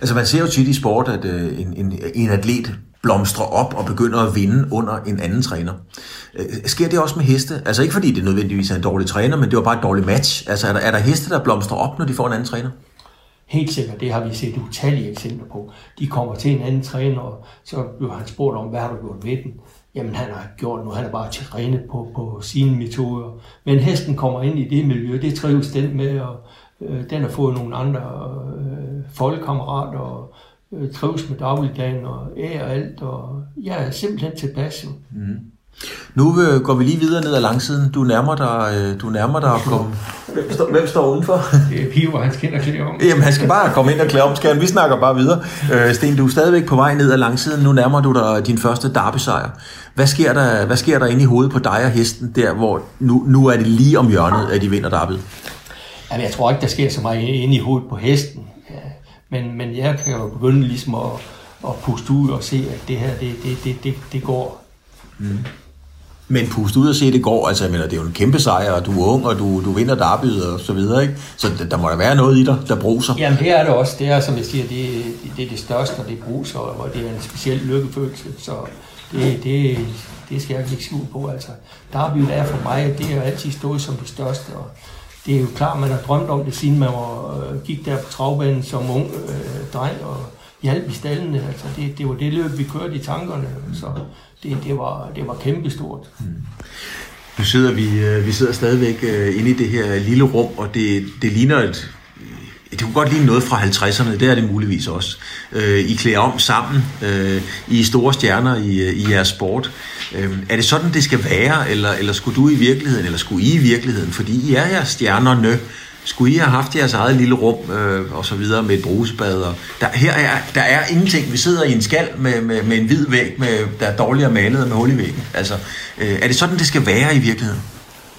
Altså man ser jo tit i sport, at øh, en, en, en atlet blomstrer op og begynder at vinde under en anden træner. Øh, sker det også med heste? Altså ikke fordi det nødvendigvis er en dårlig træner, men det var bare et dårligt match. Altså er der, er der heste, der blomstrer op, når de får en anden træner? Helt sikkert, det har vi set utallige eksempler på. De kommer til en anden træner, og så bliver han spurgt om, hvad har du gjort ved den? Jamen han har gjort nu, han er bare trænet på, på sine metoder. Men hesten kommer ind i det miljø, det trives den med, og øh, den har fået nogle andre øh, folkekammerater, og øh, trives med dagligdagen, og ære alt, og jeg er simpelthen tilpas. Mm. Nu øh, går vi lige videre ned ad langsiden. Du nærmer dig, øh, du nærmer dig at komme... Hvem står, hvem står udenfor? Det er Pio, han skal ind og klæde om. Jamen, han skal bare komme ind og klæde om, skal han. Vi snakker bare videre. Øh, Sten, du er stadigvæk på vej ned ad langsiden. Nu nærmer du dig din første derby-sejr. Hvad sker, der, hvad sker der inde i hovedet på dig og hesten, der hvor nu, nu er det lige om hjørnet, at de vinder derbyet? Jamen, jeg tror ikke, der sker så meget inde i hovedet på hesten. Ja. Men, men jeg kan jo begynde ligesom at, at puste ud og se, at det her, det, det, det, det, det går. Mm. Men pust ud og se, det går. Altså, jeg mener, det er jo en kæmpe sejr, og du er ung, og du, du vinder derbyet og så videre, ikke? Så der må der være noget i dig, der bruser. Jamen, det er det også. Det er, som jeg siger, det, det er det største, og det bruser, og det er en speciel lykkefølelse. Så det, det, det skal jeg ikke skjul på. Altså, derbyet er for mig, det har altid stået som det største, og det er jo klart, man har drømt om det, siden man var, øh, gik der på travbanen som ung øh, dreng, og hjalp i stallene. Altså, det, det var det løb, vi kørte i tankerne. Så det, det, var, det var kæmpestort. Mm. Nu sidder vi, øh, vi sidder stadigvæk øh, inde i det her lille rum, og det, det ligner et, øh, det kunne godt ligne noget fra 50'erne, det er det muligvis også. Øh, I klæder om sammen, I store stjerner i, i jeres sport. Øhm, er det sådan, det skal være, eller, eller skulle du i virkeligheden, eller skulle I i virkeligheden, fordi I er jeres stjernerne, skulle I have haft jeres eget lille rum øh, og så videre med et brusebad? Og der, her er, der er ingenting. Vi sidder i en skal med, med, med en hvid væg, med, der er dårligere malet med hul i væggen. Altså, øh, er det sådan, det skal være i virkeligheden?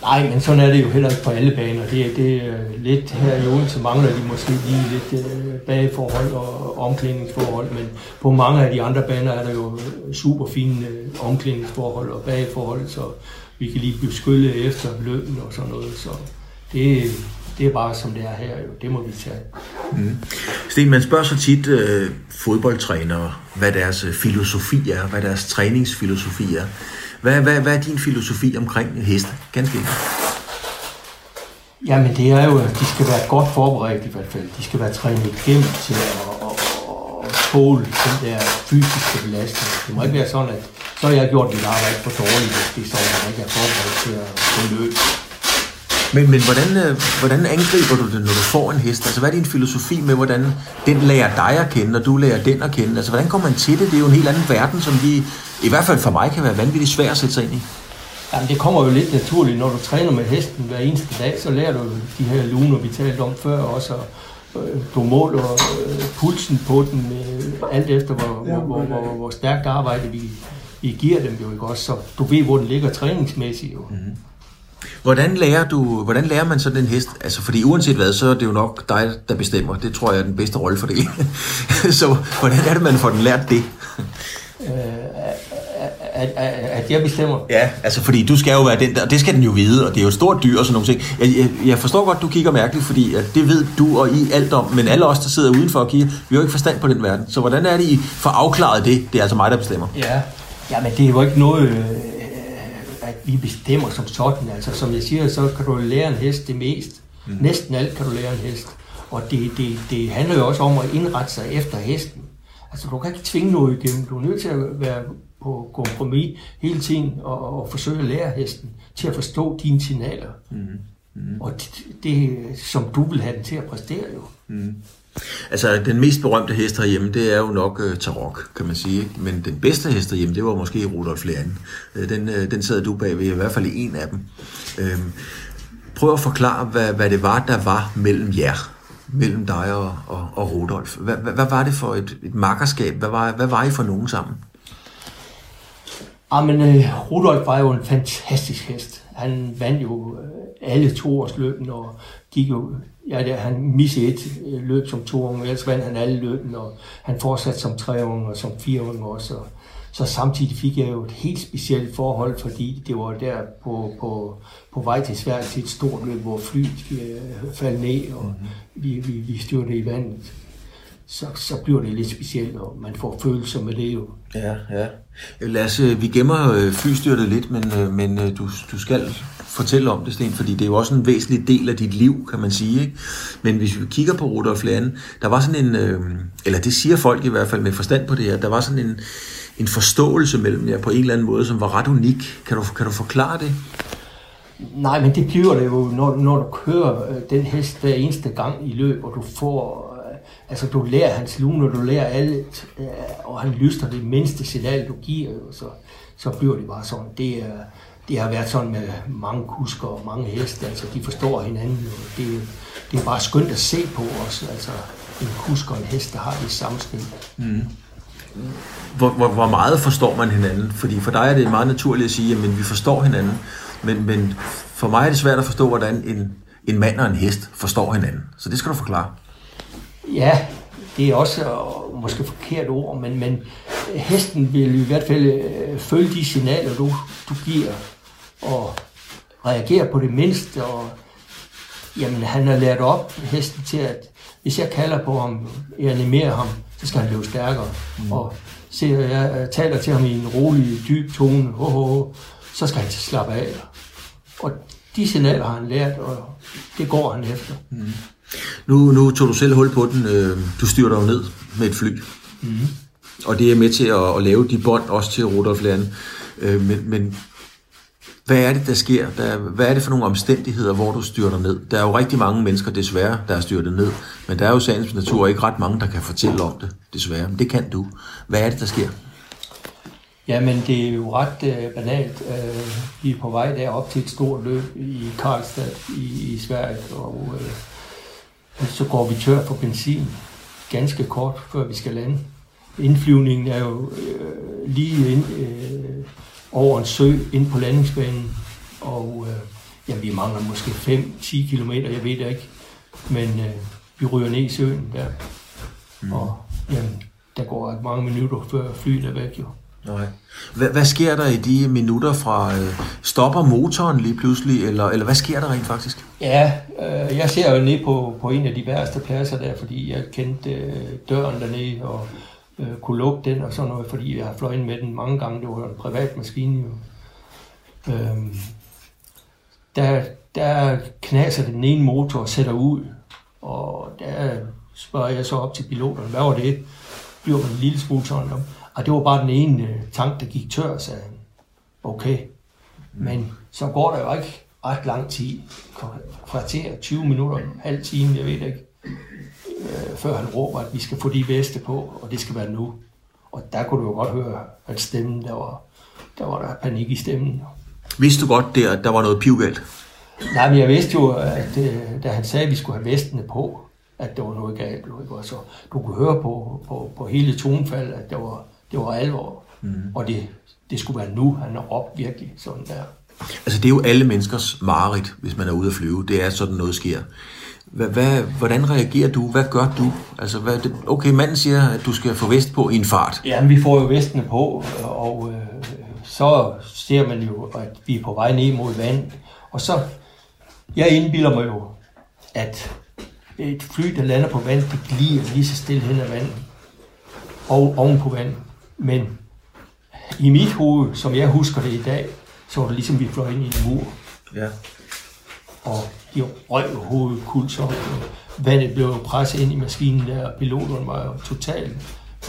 Nej, men sådan er det jo heller ikke på alle baner. Det, er det er lidt her i Odense mangler de måske lige lidt øh, bagforhold og omklædningsforhold, men på mange af de andre baner er der jo super fine øh, omklædningsforhold og bagforhold, så vi kan lige beskylle efter løn og sådan noget. Så det, det er bare som det er her, jo. det må vi tage. Mm. Sten, man spørger så tit øh, fodboldtrænere, hvad deres øh, filosofi er, hvad deres træningsfilosofi er. Hvad, hvad, hvad er din filosofi omkring heste? Ganske enkelt. Jamen det er jo, at de skal være godt forberedt i hvert fald. De skal være trænet igennem til at, at, at tåle den der fysiske belastning. Det må ikke være sådan, at så har jeg gjort mit arbejde for dårligt, hvis det er sådan, at jeg ikke er forberedt til at få løb. Men, men hvordan, øh, hvordan angriber du det, når du får en hest? Altså, hvad er din filosofi med, hvordan den lærer dig at kende, og du lærer den at kende? Altså, hvordan kommer man til det? Det er jo en helt anden verden, som vi, i hvert fald for mig, kan være vanvittigt svært at sætte sig ind i. Jamen, det kommer jo lidt naturligt. Når du træner med hesten hver eneste dag, så lærer du de her luner, vi talte om før, også øh, du måler øh, pulsen på den, alt efter hvor, hvor, hvor, hvor, hvor stærkt arbejde vi, vi giver dem jo ikke også, så du ved, hvor den ligger træningsmæssigt jo. Mm-hmm. Hvordan lærer, du, hvordan lærer man så den hest? Altså, fordi uanset hvad, så er det jo nok dig, der bestemmer. Det tror jeg er den bedste rollefordeling. så hvordan er det, man får den lært det? Øh, at, at, at jeg bestemmer? Ja, altså fordi du skal jo være den der, og det skal den jo vide, og det er jo et stort dyr og sådan nogle ting. Jeg, jeg, jeg forstår godt, du kigger mærkeligt, fordi at det ved du og I alt om, men alle os, der sidder udenfor og kigger, vi har jo ikke forstand på den verden. Så hvordan er det, I får afklaret det? Det er altså mig, der bestemmer. Ja, ja men det er jo ikke noget... Øh at vi bestemmer som sådan. Altså, som jeg siger, så kan du lære en hest det mest. Mm. Næsten alt kan du lære en hest. Og det, det, det handler jo også om at indrette sig efter hesten. Altså, du kan ikke tvinge noget igennem. Du er nødt til at være på kompromis hele tiden og, og forsøge at lære hesten til at forstå dine signaler. Mm. Mm. Og det, det, som du vil have den til at præstere jo. Mm. Altså, den mest berømte hest herhjemme, det er jo nok øh, Tarok, kan man sige. Men den bedste hest herhjemme, det var måske Rudolf Lærden. Øh, den, øh, den sidder du bagved, i hvert fald i en af dem. Øh, prøv at forklare, hvad, hvad det var, der var mellem jer mellem dig og, og, og Rudolf. Hvad, hvad, hvad var det for et, et makkerskab? Hvad var, hvad var I for nogen sammen? Ah, Jamen, øh, Rudolf var jo en fantastisk hest. Han vandt jo øh, alle to års løben og gik jo Ja, det, han missede et øh, løb som to unge, ellers vandt han alle løben, og han fortsatte som tre unge og som fire unge også. Så samtidig fik jeg jo et helt specielt forhold, fordi det var der på, på, på vej til Sverige til et stort løb, hvor flyet øh, faldt ned, og mm-hmm. vi, vi, vi styrte i vandet så, så bliver det lidt specielt, og man får følelser med det jo. Ja, ja. Øh, vi gemmer øh, flystyrtet lidt, men, øh, men du, du skal fortælle om det, Sten, fordi det er jo også en væsentlig del af dit liv, kan man sige. Ikke? Men hvis vi kigger på Rudolf Lande, der var sådan en, eller det siger folk i hvert fald med forstand på det her, der var sådan en, en forståelse mellem jer på en eller anden måde, som var ret unik. Kan du, kan du forklare det? Nej, men det bliver det jo, når, når du kører øh, den hest hver eneste gang i løb, og du får, øh, altså du lærer hans lune, og du lærer alt, øh, og han lyster det mindste signal, du giver, så, så bliver det bare sådan. Det, er, det har været sådan med mange kusker og mange heste, altså de forstår hinanden. og Det, det er bare skønt at se på os, altså en kusk og en hest, der har det samme spil. Mm. Hvor, hvor, hvor meget forstår man hinanden? Fordi for dig er det meget naturligt at sige, at vi forstår hinanden. Men, men for mig er det svært at forstå, hvordan en, en mand og en hest forstår hinanden. Så det skal du forklare. Ja, det er også uh, måske forkert ord, men, men hesten vil i hvert fald uh, følge de signaler, du, du giver, og reagere på det mindste, og jamen, han har lært op hesten til, at hvis jeg kalder på ham, jeg animerer ham, så skal han blive stærkere. Mm. Og ser jeg taler til ham i en rolig, dyb tone, ho, ho, ho, så skal han slappe af. Og de signaler har han lært, og det går han efter. Mm. Nu, nu tog du selv hul på den. Øh, du styrer dig ned med et fly. Mm. Og det er med til at, at lave de bånd også til Rudolf Lern. Øh, men, men hvad er det, der sker? Der, hvad er det for nogle omstændigheder, hvor du styrter ned? Der er jo rigtig mange mennesker, desværre, der er styrtet ned. Men der er jo sagens natur ikke ret mange, der kan fortælle om det, desværre. Men det kan du. Hvad er det, der sker? Jamen, det er jo ret øh, banalt. Øh, vi er på vej derop til et stort løb i Karlstad i, i Sverige, og øh, så går vi tør for benzin ganske kort, før vi skal lande. Indflyvningen er jo øh, lige ind, øh, over en sø ind på landingsbanen, og øh, ja, vi mangler måske 5-10 km, jeg ved det ikke, men øh, vi ryger ned i søen der, mm. og jamen, der går mange minutter før flyet er væk jo. Nej. Hvad, hvad sker der i de minutter fra, øh, stopper motoren lige pludselig, eller, eller hvad sker der rent faktisk? Ja, øh, jeg ser jo ned på, på en af de værste pladser der, fordi jeg kendte øh, døren dernede, og øh, kunne lukke den og sådan noget, fordi jeg har fløjet med den mange gange. Det var en privat maskine jo. Øh, der, der knaser den ene motor og sætter ud, og der spørger jeg så op til piloterne, hvad var det? Bliver man en lille smule sådan om. Og det var bare den ene øh, tank, der gik tør, sagde han. Okay. Men så går der jo ikke ret lang tid, kvarter, 20 minutter, halv time, jeg ved ikke, øh, før han råber, at vi skal få de veste på, og det skal være nu. Og der kunne du jo godt høre, at stemmen, der var, der var der panik i stemmen. Vidste du godt, der, at der var noget pivgalt? Nej, men jeg vidste jo, at øh, da han sagde, at vi skulle have vestene på, at der var noget galt. Og så du kunne høre på, på, på hele tonefaldet, at der var, det var alvor. Mm. Og det, det skulle være nu, han er op virkelig sådan der. Altså det er jo alle menneskers mareridt, hvis man er ude at flyve. Det er sådan noget sker. Hvad, hvad, hvordan reagerer du? Hvad gør du? Altså, hvad, det, okay, manden siger, at du skal få vest på i en fart. Ja, vi får jo vestene på, og øh, så ser man jo, at vi er på vej ned mod vand. Og så, jeg indbilder mig jo, at et fly, der lander på vand, det glider lige så stille hen ad vandet. Og oven på vand. Men i mit hoved, som jeg husker det i dag, så var det ligesom, vi fløj ind i en mur. Ja. Og de røg hovedet kult op. Vandet blev presset ind i maskinen der, og piloterne var jo totalt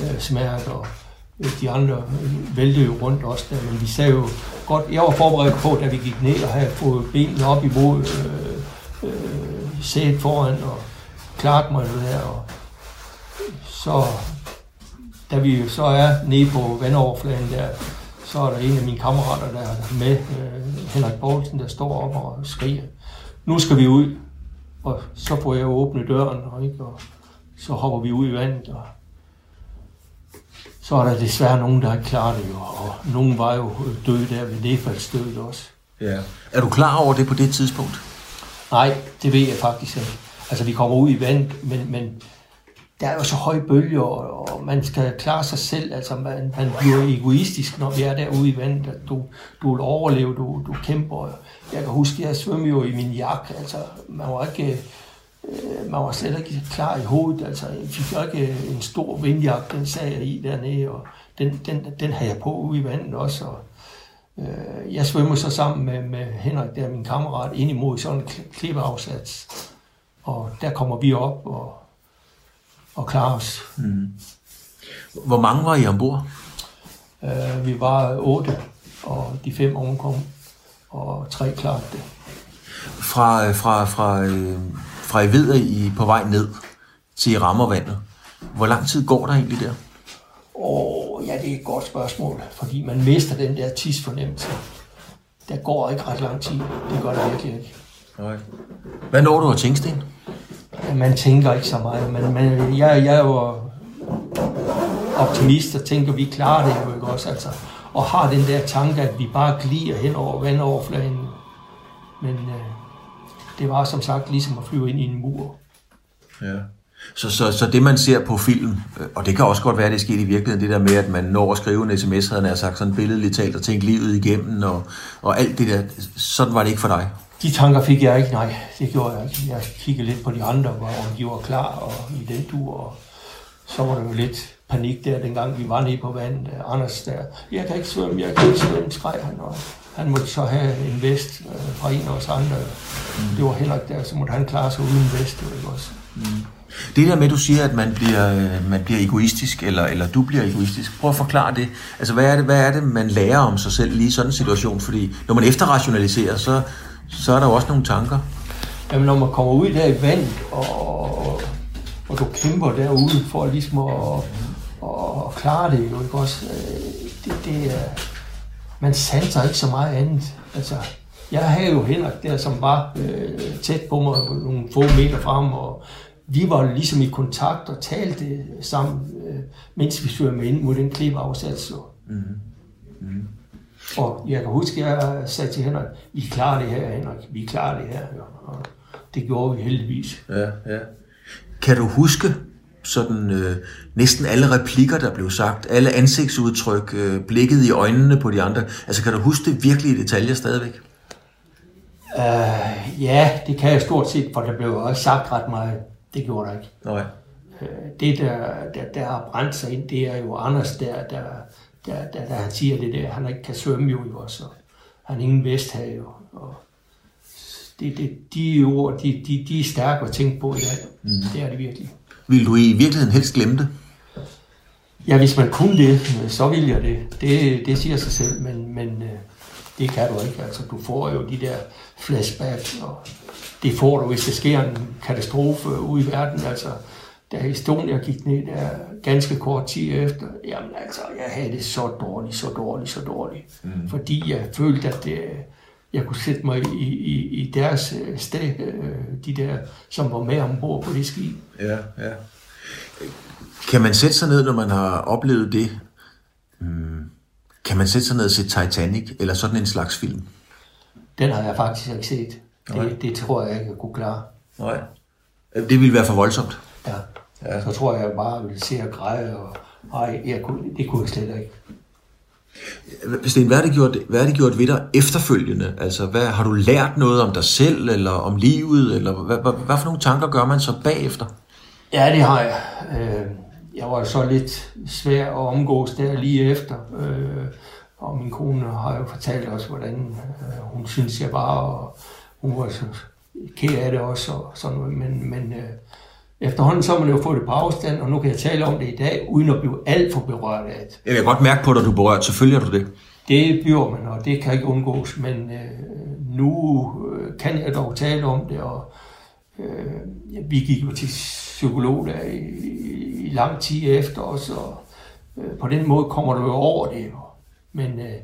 øh, smert, og øh, de andre øh, væltede jo rundt også der, men vi sagde jo godt, jeg var forberedt på, da vi gik ned og havde fået benene op imod øh, øh, sæt foran, og klart mig det der, og så da vi så er nede på vandoverfladen der, så er der en af mine kammerater, der er med, øh, Henrik Poulsen, der står op og skriger, nu skal vi ud. Og så får jeg åbne døren, og, ikke? og så hopper vi ud i vandet, og så er der desværre nogen, der ikke klarer det jo, og nogen var jo døde der ved nedfaldsstødet også. Ja. Er du klar over det på det tidspunkt? Nej, det ved jeg faktisk ikke. Altså, vi kommer ud i vandet, men, men der er jo så høje bølger, og man skal klare sig selv. Altså, man, man bliver egoistisk, når vi er derude i vandet. Du, du vil overleve, du, du kæmper. Jeg kan huske, jeg svømmer jo i min jakke. Altså, man var ikke... Øh, man var slet ikke klar i hovedet. Altså, jeg fik jo ikke en stor vindjakke, den sagde jeg i dernede, og den, den, den havde jeg på ude i vandet også. Og, øh, jeg svømmer så sammen med, med Henrik, der min kammerat, ind imod sådan en klippeafsats. Og der kommer vi op, og og klare os. Mm. Hvor mange var I ombord? Øh, vi var otte, og de fem omkom, og tre klarede det. Fra, fra, fra, øh, fra I ved, I på vej ned til I rammer vandet. Hvor lang tid går der egentlig der? Åh, ja, det er et godt spørgsmål, fordi man mister den der tidsfornemmelse. Der går ikke ret lang tid. Det gør der virkelig ikke. Nej. Hvad når du at tænke, Sten? Man tænker ikke så meget, men, men jeg, jeg er jo optimist og tænker, at vi klarer det jo ikke også, altså. Og har den der tanke, at vi bare glider hen over vandoverfladen. Men øh, det var som sagt ligesom at flyve ind i en mur. Ja. Så, så, så det, man ser på film, øh, og det kan også godt være, at det er sket i virkeligheden, det der med, at man når at skrive en sms, havde jeg sagt sådan billedligt talt, og tænke livet igennem, og, og alt det der, sådan var det ikke for dig? De tanker fik jeg ikke, nej, det gjorde jeg ikke. Jeg kiggede lidt på de andre, hvor de var klar og i den tur, og så var der jo lidt panik der, dengang vi var nede på vandet. Anders der, jeg kan ikke svømme, jeg kan ikke svømme, skreg han, og han måtte så have en vest øh, fra en af os andre. Mm. Det var heller ikke der, så måtte han klare sig uden vest, ikke også. Mm. Det der med, at du siger, at man bliver, øh, man bliver egoistisk, eller, eller du bliver egoistisk, prøv at forklare det. Altså, hvad er det, hvad er det, man lærer om sig selv lige i sådan en situation? Fordi når man efterrationaliserer, så, så er der jo også nogle tanker. Jamen, når man kommer ud der i vand, og, og du kæmper derude for ligesom at, at klare det, jo ikke også? Øh, det, det er, man sanser ikke så meget andet. Altså, jeg havde jo Henrik der, som var øh, tæt på mig, nogle få meter frem, og vi var ligesom i kontakt og talte sammen, øh, mens vi svømmede ind mod den klippeafsats. Mm. Mm. Og jeg kan huske, at jeg sagde til Henrik, vi klarer det her, Henrik, vi klarer det her. Og det gjorde vi heldigvis. Ja, ja. Kan du huske sådan øh, næsten alle replikker, der blev sagt, alle ansigtsudtryk, øh, blikket i øjnene på de andre? Altså kan du huske det virkelig i detaljer stadigvæk? Uh, ja, det kan jeg stort set, for der blev også sagt ret meget. Det gjorde der ikke. Nej. Uh, det, der, der, der har brændt sig ind, det er jo Anders, der, der, der, der, der han siger det der, han ikke kan svømme jo, også, og han ingen vest havde jo. Og det, det, de ord, de, de, de er stærke at tænke på i dag. Mm. Det er det virkelig. Vil du i virkeligheden helst glemme det? Ja, hvis man kunne det, så vil jeg det. Det, det siger sig selv, men, men øh, det kan du ikke. Altså, du får jo de der flashbacks, og det får du, hvis der sker en katastrofe ude i verden. Altså, da Estonia gik ned der ganske kort tid efter, jamen altså, jeg havde det så dårligt, så dårligt, så dårligt. Mm. Fordi jeg følte, at det, jeg kunne sætte mig i, i, i deres øh, sted, øh, de der, som var med ombord på det skib. Ja, ja. Kan man sætte sig ned, når man har oplevet det? Hmm. Kan man sætte sig ned og se Titanic, eller sådan en slags film? Den har jeg faktisk ikke set. Det, det tror jeg ikke, jeg kunne klare. Nej. Det ville være for voldsomt. Ja. Ja. Så tror jeg, bare ville se og græde, og ej, jeg kunne, det kunne jeg slet ikke. Sten, hvad har, det gjort, hvad har det gjort ved dig efterfølgende? Altså, hvad, har du lært noget om dig selv, eller om livet, eller hvad, hvad, hvad for nogle tanker gør man så bagefter? Ja, det har jeg. Øh, jeg var så lidt svær at omgås der lige efter. Øh, og min kone har jo fortalt os, hvordan øh, hun synes, jeg var, og hun var så ked af det også, og sådan noget. Men, men efterhånden så har man jo fået det på afstand, og nu kan jeg tale om det i dag, uden at blive alt for berørt af det. Jeg kan godt mærke på dig, at du er berørt. Selvfølgelig er du det. Det bliver man, og det kan ikke undgås. Men øh, nu øh, kan jeg dog tale om det, og øh, vi gik jo til psykolog der i, i, i lang tid efter os, og øh, på den måde kommer du jo over det. Men øh,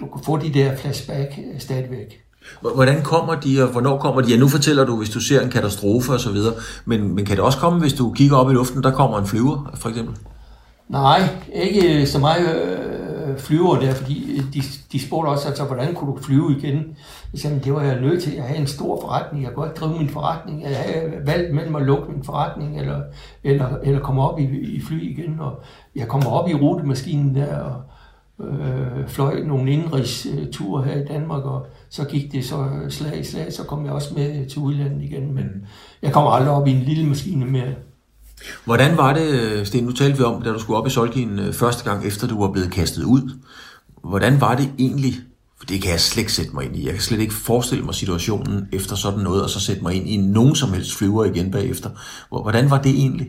du kan få de der flashback øh, stadigvæk. Hvordan kommer de, og hvornår kommer de? Ja, nu fortæller du, hvis du ser en katastrofe og så videre, men, men kan det også komme, hvis du kigger op i luften, der kommer en flyver, for eksempel? Nej, ikke øh, så meget øh, flyver der, fordi øh, de, de spurgte også, altså, hvordan kunne du flyve igen? Jeg sagde, det var jeg nødt til. Jeg havde en stor forretning. Jeg kunne ikke drive min forretning. Jeg havde valgt mellem at lukke min forretning, eller, eller, eller komme op i, i fly igen. Og jeg kommer op i rutemaskinen der, og øh, fløj nogle indrigsture her i Danmark, og så gik det så slag i slag, så kom jeg også med til udlandet igen, men jeg kommer aldrig op i en lille maskine mere. Hvordan var det, Sten, nu talte vi om, da du skulle op i Solkien øh, første gang, efter du var blevet kastet ud. Hvordan var det egentlig? For det kan jeg slet ikke sætte mig ind i. Jeg kan slet ikke forestille mig situationen efter sådan noget, og så sætte mig ind i nogen som helst flyver igen bagefter. Hvordan var det egentlig?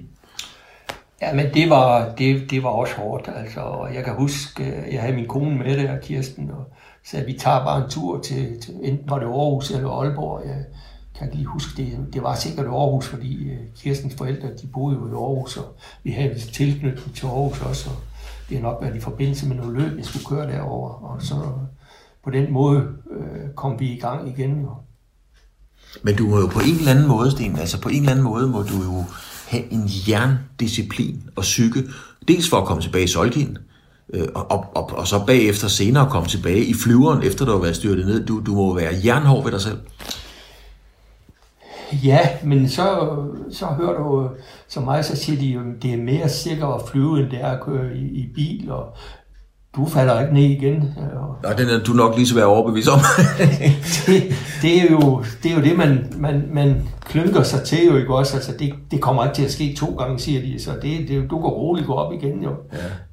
Ja, men det var, det, det var også hårdt, altså. Og jeg kan huske, jeg havde min kone med der, Kirsten, og så vi tager bare en tur til, til enten var det Aarhus eller Aalborg. Jeg kan ikke lige huske det. Det var sikkert Aarhus, fordi øh, Kirstens forældre, de boede jo i Aarhus, og vi havde tilknytning til Aarhus også. Og det har nok været i forbindelse med noget løb, jeg skulle køre derover. Og så på den måde øh, kom vi i gang igen. Jo. Men du må jo på en eller anden måde, Sten, altså på en eller anden måde må du jo have en jerndisciplin og psyke, dels for at komme tilbage i Solkin, øh, og, og, og, og så bagefter senere komme tilbage i flyveren, efter du har været styrtet ned. Du, du må være jernhård ved dig selv. Ja, men så, så hører du øh, så mig, så siger de, at det er mere sikkert at flyve, end det er at køre i, i bil, og du falder ikke ned igen. Nej, den er du nok lige så være overbevist om. det, det, er jo det, er jo det man, man, man klynker sig til jo ikke også. Altså, det, det kommer ikke til at ske to gange, siger de. Så det, det, du kan roligt gå op igen jo.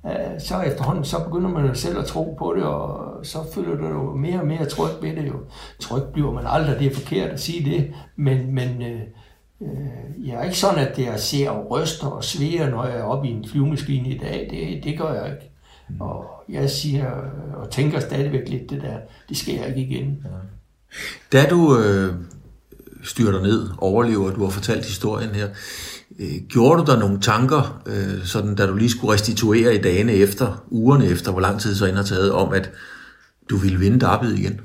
Ja. Så efterhånden, så begynder man jo selv at tro på det, og så føler du jo mere og mere tryg ved det jo. Tryg bliver man aldrig, det er forkert at sige det, men, men øh, øh jeg er ikke sådan, at jeg ser og ryster og svære, når jeg er oppe i en flyvemaskine i dag. Det, det gør jeg ikke. Og jeg siger og tænker stadigvæk lidt det der, det sker ikke igen. Ja. Da du øh, styrter ned, overlever, du har fortalt historien her, øh, gjorde du der nogle tanker, øh, sådan, da du lige skulle restituere i dagene efter, ugerne efter, hvor lang tid så ind har taget, om at du ville vinde derbyet igen?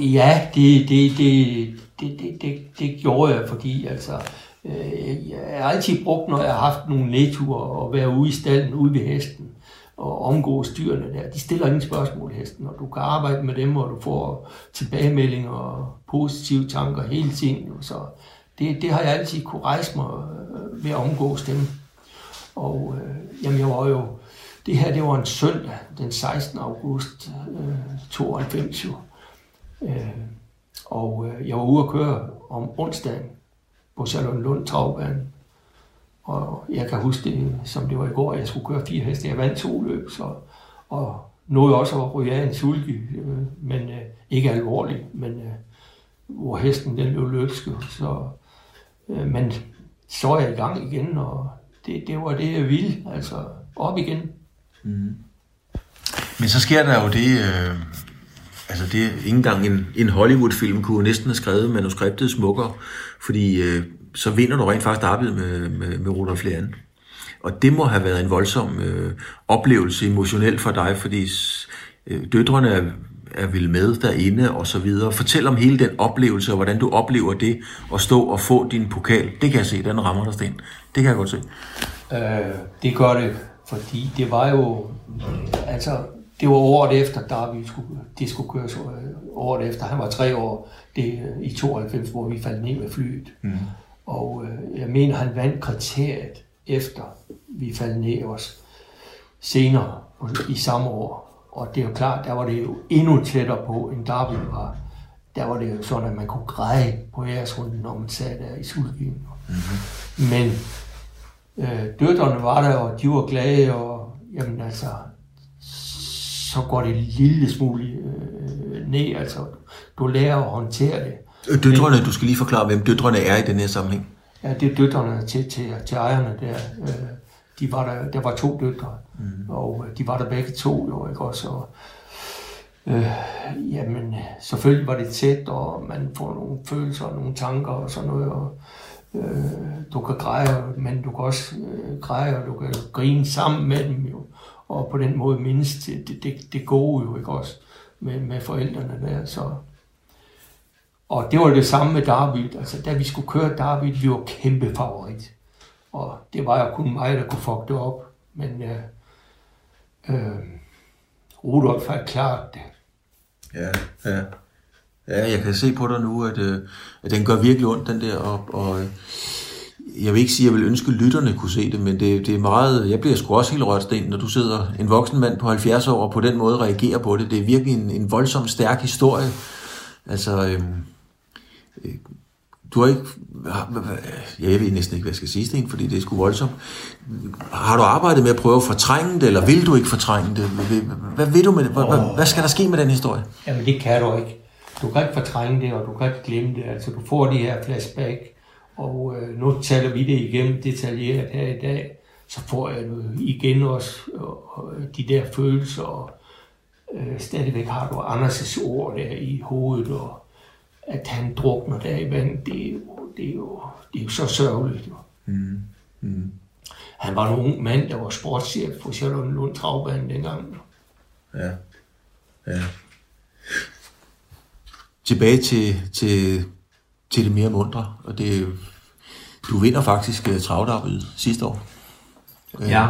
Ja, det, det, det, det, det, det, det gjorde jeg, fordi altså, Øh, jeg har altid brugt, når jeg har haft nogle nedture og være ude i stallen, ude ved hesten og omgås dyrene der. De stiller ingen spørgsmål hesten, og du kan arbejde med dem, og du får tilbagemeldinger og positive tanker hele tiden. Så det, det har jeg altid kunne rejse mig øh, ved at omgås dem. Og øh, jamen, jeg var jo, det her det var en søndag, den 16. august øh, 92 jo. Øh, og øh, jeg var ude at køre om onsdagen, på Lund Travbane. Og jeg kan huske det, som det var i går, at jeg skulle køre fire heste. Jeg vandt to løb, så, og nåede også at ryge af en sulke, øh, men øh, ikke alvorligt, men øh, hvor hesten den blev løbsk. Så, øh, men så er jeg i gang igen, og det, det var det, jeg ville, altså op igen. Mm. Men så sker der jo det, øh, altså det ikke engang en, en Hollywood-film kunne næsten have skrevet manuskriptet smukkere, fordi øh, så vinder du rent faktisk arbejdet med, med, med Rudolf Leanne. Og det må have været en voldsom øh, oplevelse emotionelt for dig, fordi øh, døtrene er, er vel med derinde og så videre. Fortæl om hele den oplevelse, og hvordan du oplever det, at stå og få din pokal. Det kan jeg se, den rammer dig, sten. Det kan jeg godt se. Øh, det gør det, fordi det var jo, altså det var året efter, da vi skulle, de skulle køre så, øh, året efter. Han var tre år det, øh, i 92, hvor vi faldt ned med flyet. Mm. Og øh, jeg mener, han vandt kriteriet efter vi faldt ned også senere i samme år. Og det er jo klart, der var det jo endnu tættere på, end Darby var. Der var det jo sådan, at man kunne græde på æresrunden, når man sad der i sultgivning. Mm-hmm. Men øh, døtrene var der, og de var glade, og jamen altså, så går det en lille smule øh, ned. Altså, du lærer at håndtere det. Døtrene, Men, du skal lige forklare, hvem døtrene er i den her sammenhæng. Ja, det er døtrene til, til, til ejerne der. Øh, de var der, der var to døtre, mm. og øh, de var der begge to jo, ikke også? Og, øh, jamen, selvfølgelig var det tæt, og man får nogle følelser og nogle tanker og sådan noget, og øh, du kan græde, men du kan også øh, græde, og du kan grine sammen med dem jo og på den måde mindes det, det, det, det gode jo, ikke også, med, med forældrene der, så... Og det var det samme med David, altså da vi skulle køre David, vi var kæmpe favorit. Og det var jo kun mig, der kunne fuck det op, men øh, øh, Rudolf har klart det. Ja, ja. Ja, jeg kan se på dig nu, at, øh, at den gør virkelig ondt, den der, op. og, og jeg vil ikke sige, at jeg vil ønske, at lytterne kunne se det, men det, det er meget, jeg bliver sgu også helt rørt, Sten, når du sidder en voksen mand på 70 år og på den måde reagerer på det. Det er virkelig en, en voldsom stærk historie. Altså, øhm, øh, du har ikke, ja, jeg ved næsten ikke, hvad jeg skal sige, Sten, fordi det er sgu voldsomt. Har du arbejdet med at prøve at fortrænge det, eller vil du ikke fortrænge det? Hvad, hvad vil du med det? Hvad, oh. hvad skal der ske med den historie? Jamen, det kan du ikke. Du kan ikke fortrænge det, og du kan ikke glemme det. Altså, du får de her flashback, og øh, nu taler vi det igennem detaljeret her i dag, så får jeg nu igen også øh, de der følelser, og øh, stadigvæk har du Anders' ord der i hovedet, og at han drukner der i vand, det er jo, det er jo, det er jo så sørgeligt. Jo. Mm. Mm. Han var en ung mand, der var sportschef på Charlotte Lund Travbanen dengang. Ja, ja. Tilbage til, til, til det mere mundre, og det, du vinder faktisk uh, travdarbedet sidste år. Ja.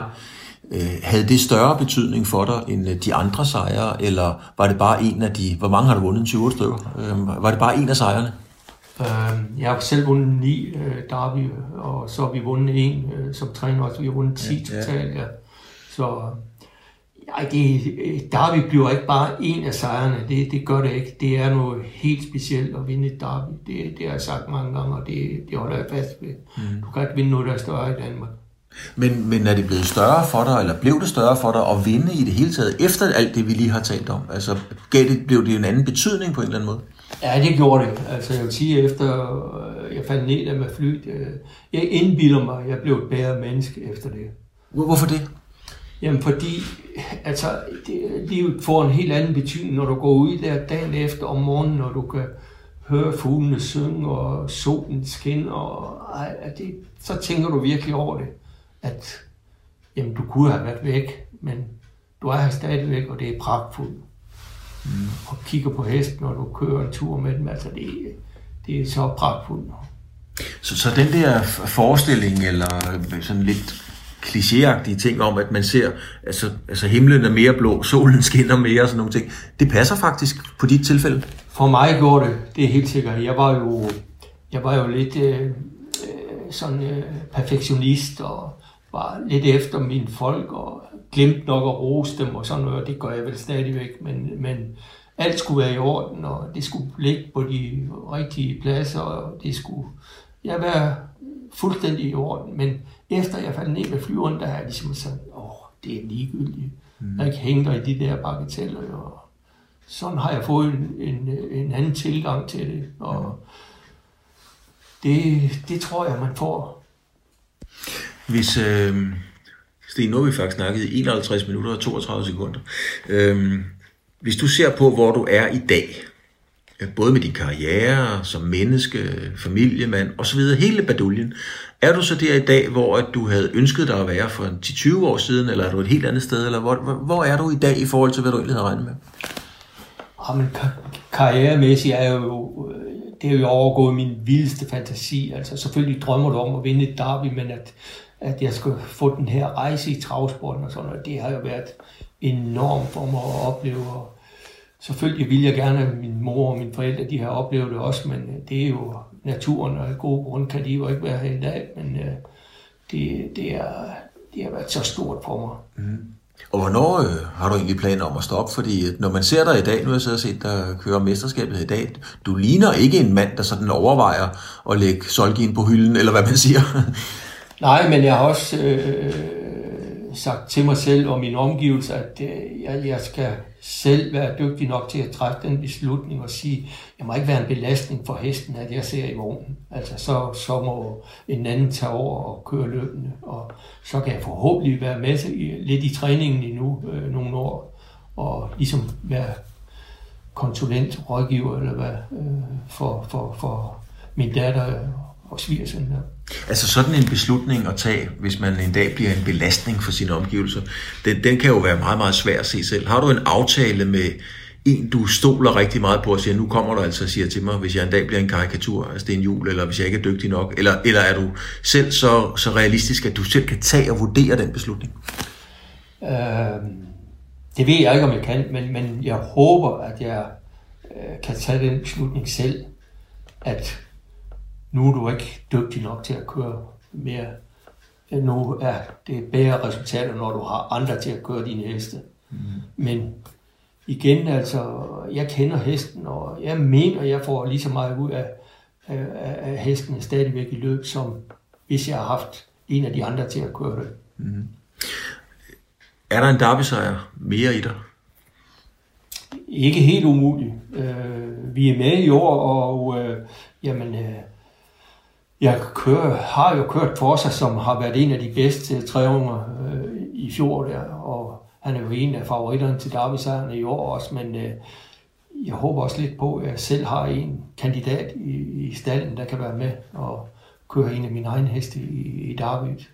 Uh, havde det større betydning for dig end uh, de andre sejre, eller var det bare en af de, hvor mange har du vundet, 20 stykker? Uh, var det bare en af sejrene? Uh, jeg har selv vundet ni uh, derby, og så har vi vundet en uh, som træner også. Vi har vundet 10 ja, totalt, ja. Så ej, det, derby bliver ikke bare en af sejrene. Det, det gør det ikke. Det er noget helt specielt at vinde et derby. Det, det har jeg sagt mange gange, og det, det holder jeg fast ved. Mm. Du kan ikke vinde noget, der er større i Danmark. Men, men er det blevet større for dig, eller blev det større for dig at vinde i det hele taget, efter alt det, vi lige har talt om? Altså, gav det, blev det en anden betydning på en eller anden måde? Ja, det gjorde det. Altså, jeg vil sige, efter jeg faldt ned der med flyet, jeg indbilder mig, at jeg blev et bedre menneske efter det. Hvorfor det? Jamen fordi, altså, det, livet får en helt anden betydning, når du går ud der dagen efter om morgenen, når du kan høre fuglene synge, og solen skinner, og ej, det, så tænker du virkelig over det, at jamen, du kunne have været væk, men du er her stadigvæk, og det er pragtfuldt. Mm. Og kigger på hesten, når du kører en tur med dem, altså det, det er så pragtfuldt. Så, så den der forestilling, eller sådan lidt klichéagtige ting om, at man ser, altså, altså himlen er mere blå, solen skinner mere og sådan nogle ting. Det passer faktisk på dit tilfælde? For mig går det, det er helt sikkert. Jeg var jo, jeg var jo lidt øh, øh, sådan øh, perfektionist og var lidt efter mine folk og glemte nok at rose dem og sådan noget. Det gør jeg vel stadigvæk, men, men alt skulle være i orden, og det skulle ligge på de rigtige pladser, og det skulle ja, være fuldstændig i orden. Men efter jeg faldt ned med flyveren, der er jeg ligesom sådan, åh, det er ligegyldigt. Mm. Jeg hænger i de der bagateller, og sådan har jeg fået en, en, en anden tilgang til det, og det, det tror jeg, man får. Hvis, øh, Sten, nu har vi faktisk snakket i 51 minutter og 32 sekunder. Øh, hvis du ser på, hvor du er i dag, både med din karriere som menneske, familiemand osv., hele baduljen. Er du så der i dag, hvor at du havde ønsket dig at være for 10-20 år siden, eller er du et helt andet sted, eller hvor, hvor er du i dag i forhold til, hvad du egentlig havde regnet med? Jamen, karrieremæssigt er jo, øh, det er jo overgået min vildeste fantasi. Altså, selvfølgelig drømmer du om at vinde et derby, men at, at jeg skulle få den her rejse i travsporten og sådan noget, det har jo været enormt for mig at opleve. Og selvfølgelig vil jeg gerne, at min mor og mine forældre, de har oplevet det også, men øh, det er jo naturen, og af gode grund kan de jo ikke være her i dag, men øh, det, det, er, det har været så stort for mig. Mm. Og hvornår øh, har du egentlig planer om at stoppe? Fordi når man ser dig i dag, nu har jeg så set dig køre mesterskabet i dag, du ligner ikke en mand, der sådan overvejer at lægge solgin på hylden, eller hvad man siger. Nej, men jeg har også øh, sagt til mig selv og min omgivelse, at øh, jeg, jeg skal selv være dygtig nok til at træffe den beslutning og sige, jeg må ikke være en belastning for hesten, at jeg ser i vognen. Altså, så, så må en anden tage over og køre løbende, og så kan jeg forhåbentlig være med til, lidt i træningen endnu øh, nogle år, og ligesom være konsulent, rådgiver eller hvad, øh, for, for, for min datter og svigersøn. der. Altså sådan en beslutning at tage, hvis man en dag bliver en belastning for sine omgivelser, den, den kan jo være meget, meget svær at se selv. Har du en aftale med en, du stoler rigtig meget på og siger, nu kommer du altså og siger til mig, hvis jeg en dag bliver en karikatur altså det er en Jul, eller hvis jeg ikke er dygtig nok, eller, eller er du selv så, så realistisk, at du selv kan tage og vurdere den beslutning? Øh, det ved jeg ikke, om jeg kan, men, men jeg håber, at jeg øh, kan tage den beslutning selv, at nu er du ikke dygtig nok til at køre mere. Nu er det bedre resultater, når du har andre til at køre dine heste. Mm. Men igen, altså, jeg kender hesten, og jeg mener, jeg får lige så meget ud af, af, af hesten stadigvæk i løb, som hvis jeg har haft en af de andre til at køre det. Mm. Er der en derby mere i dig? Ikke helt umuligt. Øh, vi er med i år, og øh, jamen, øh, jeg kører, har jo kørt Forza, som har været en af de bedste træunger øh, i fjor der, og han er jo en af favoritterne til derby i år også, men øh, jeg håber også lidt på, at jeg selv har en kandidat i, i stallen, der kan være med og køre en af mine egne heste i, i Derbyt.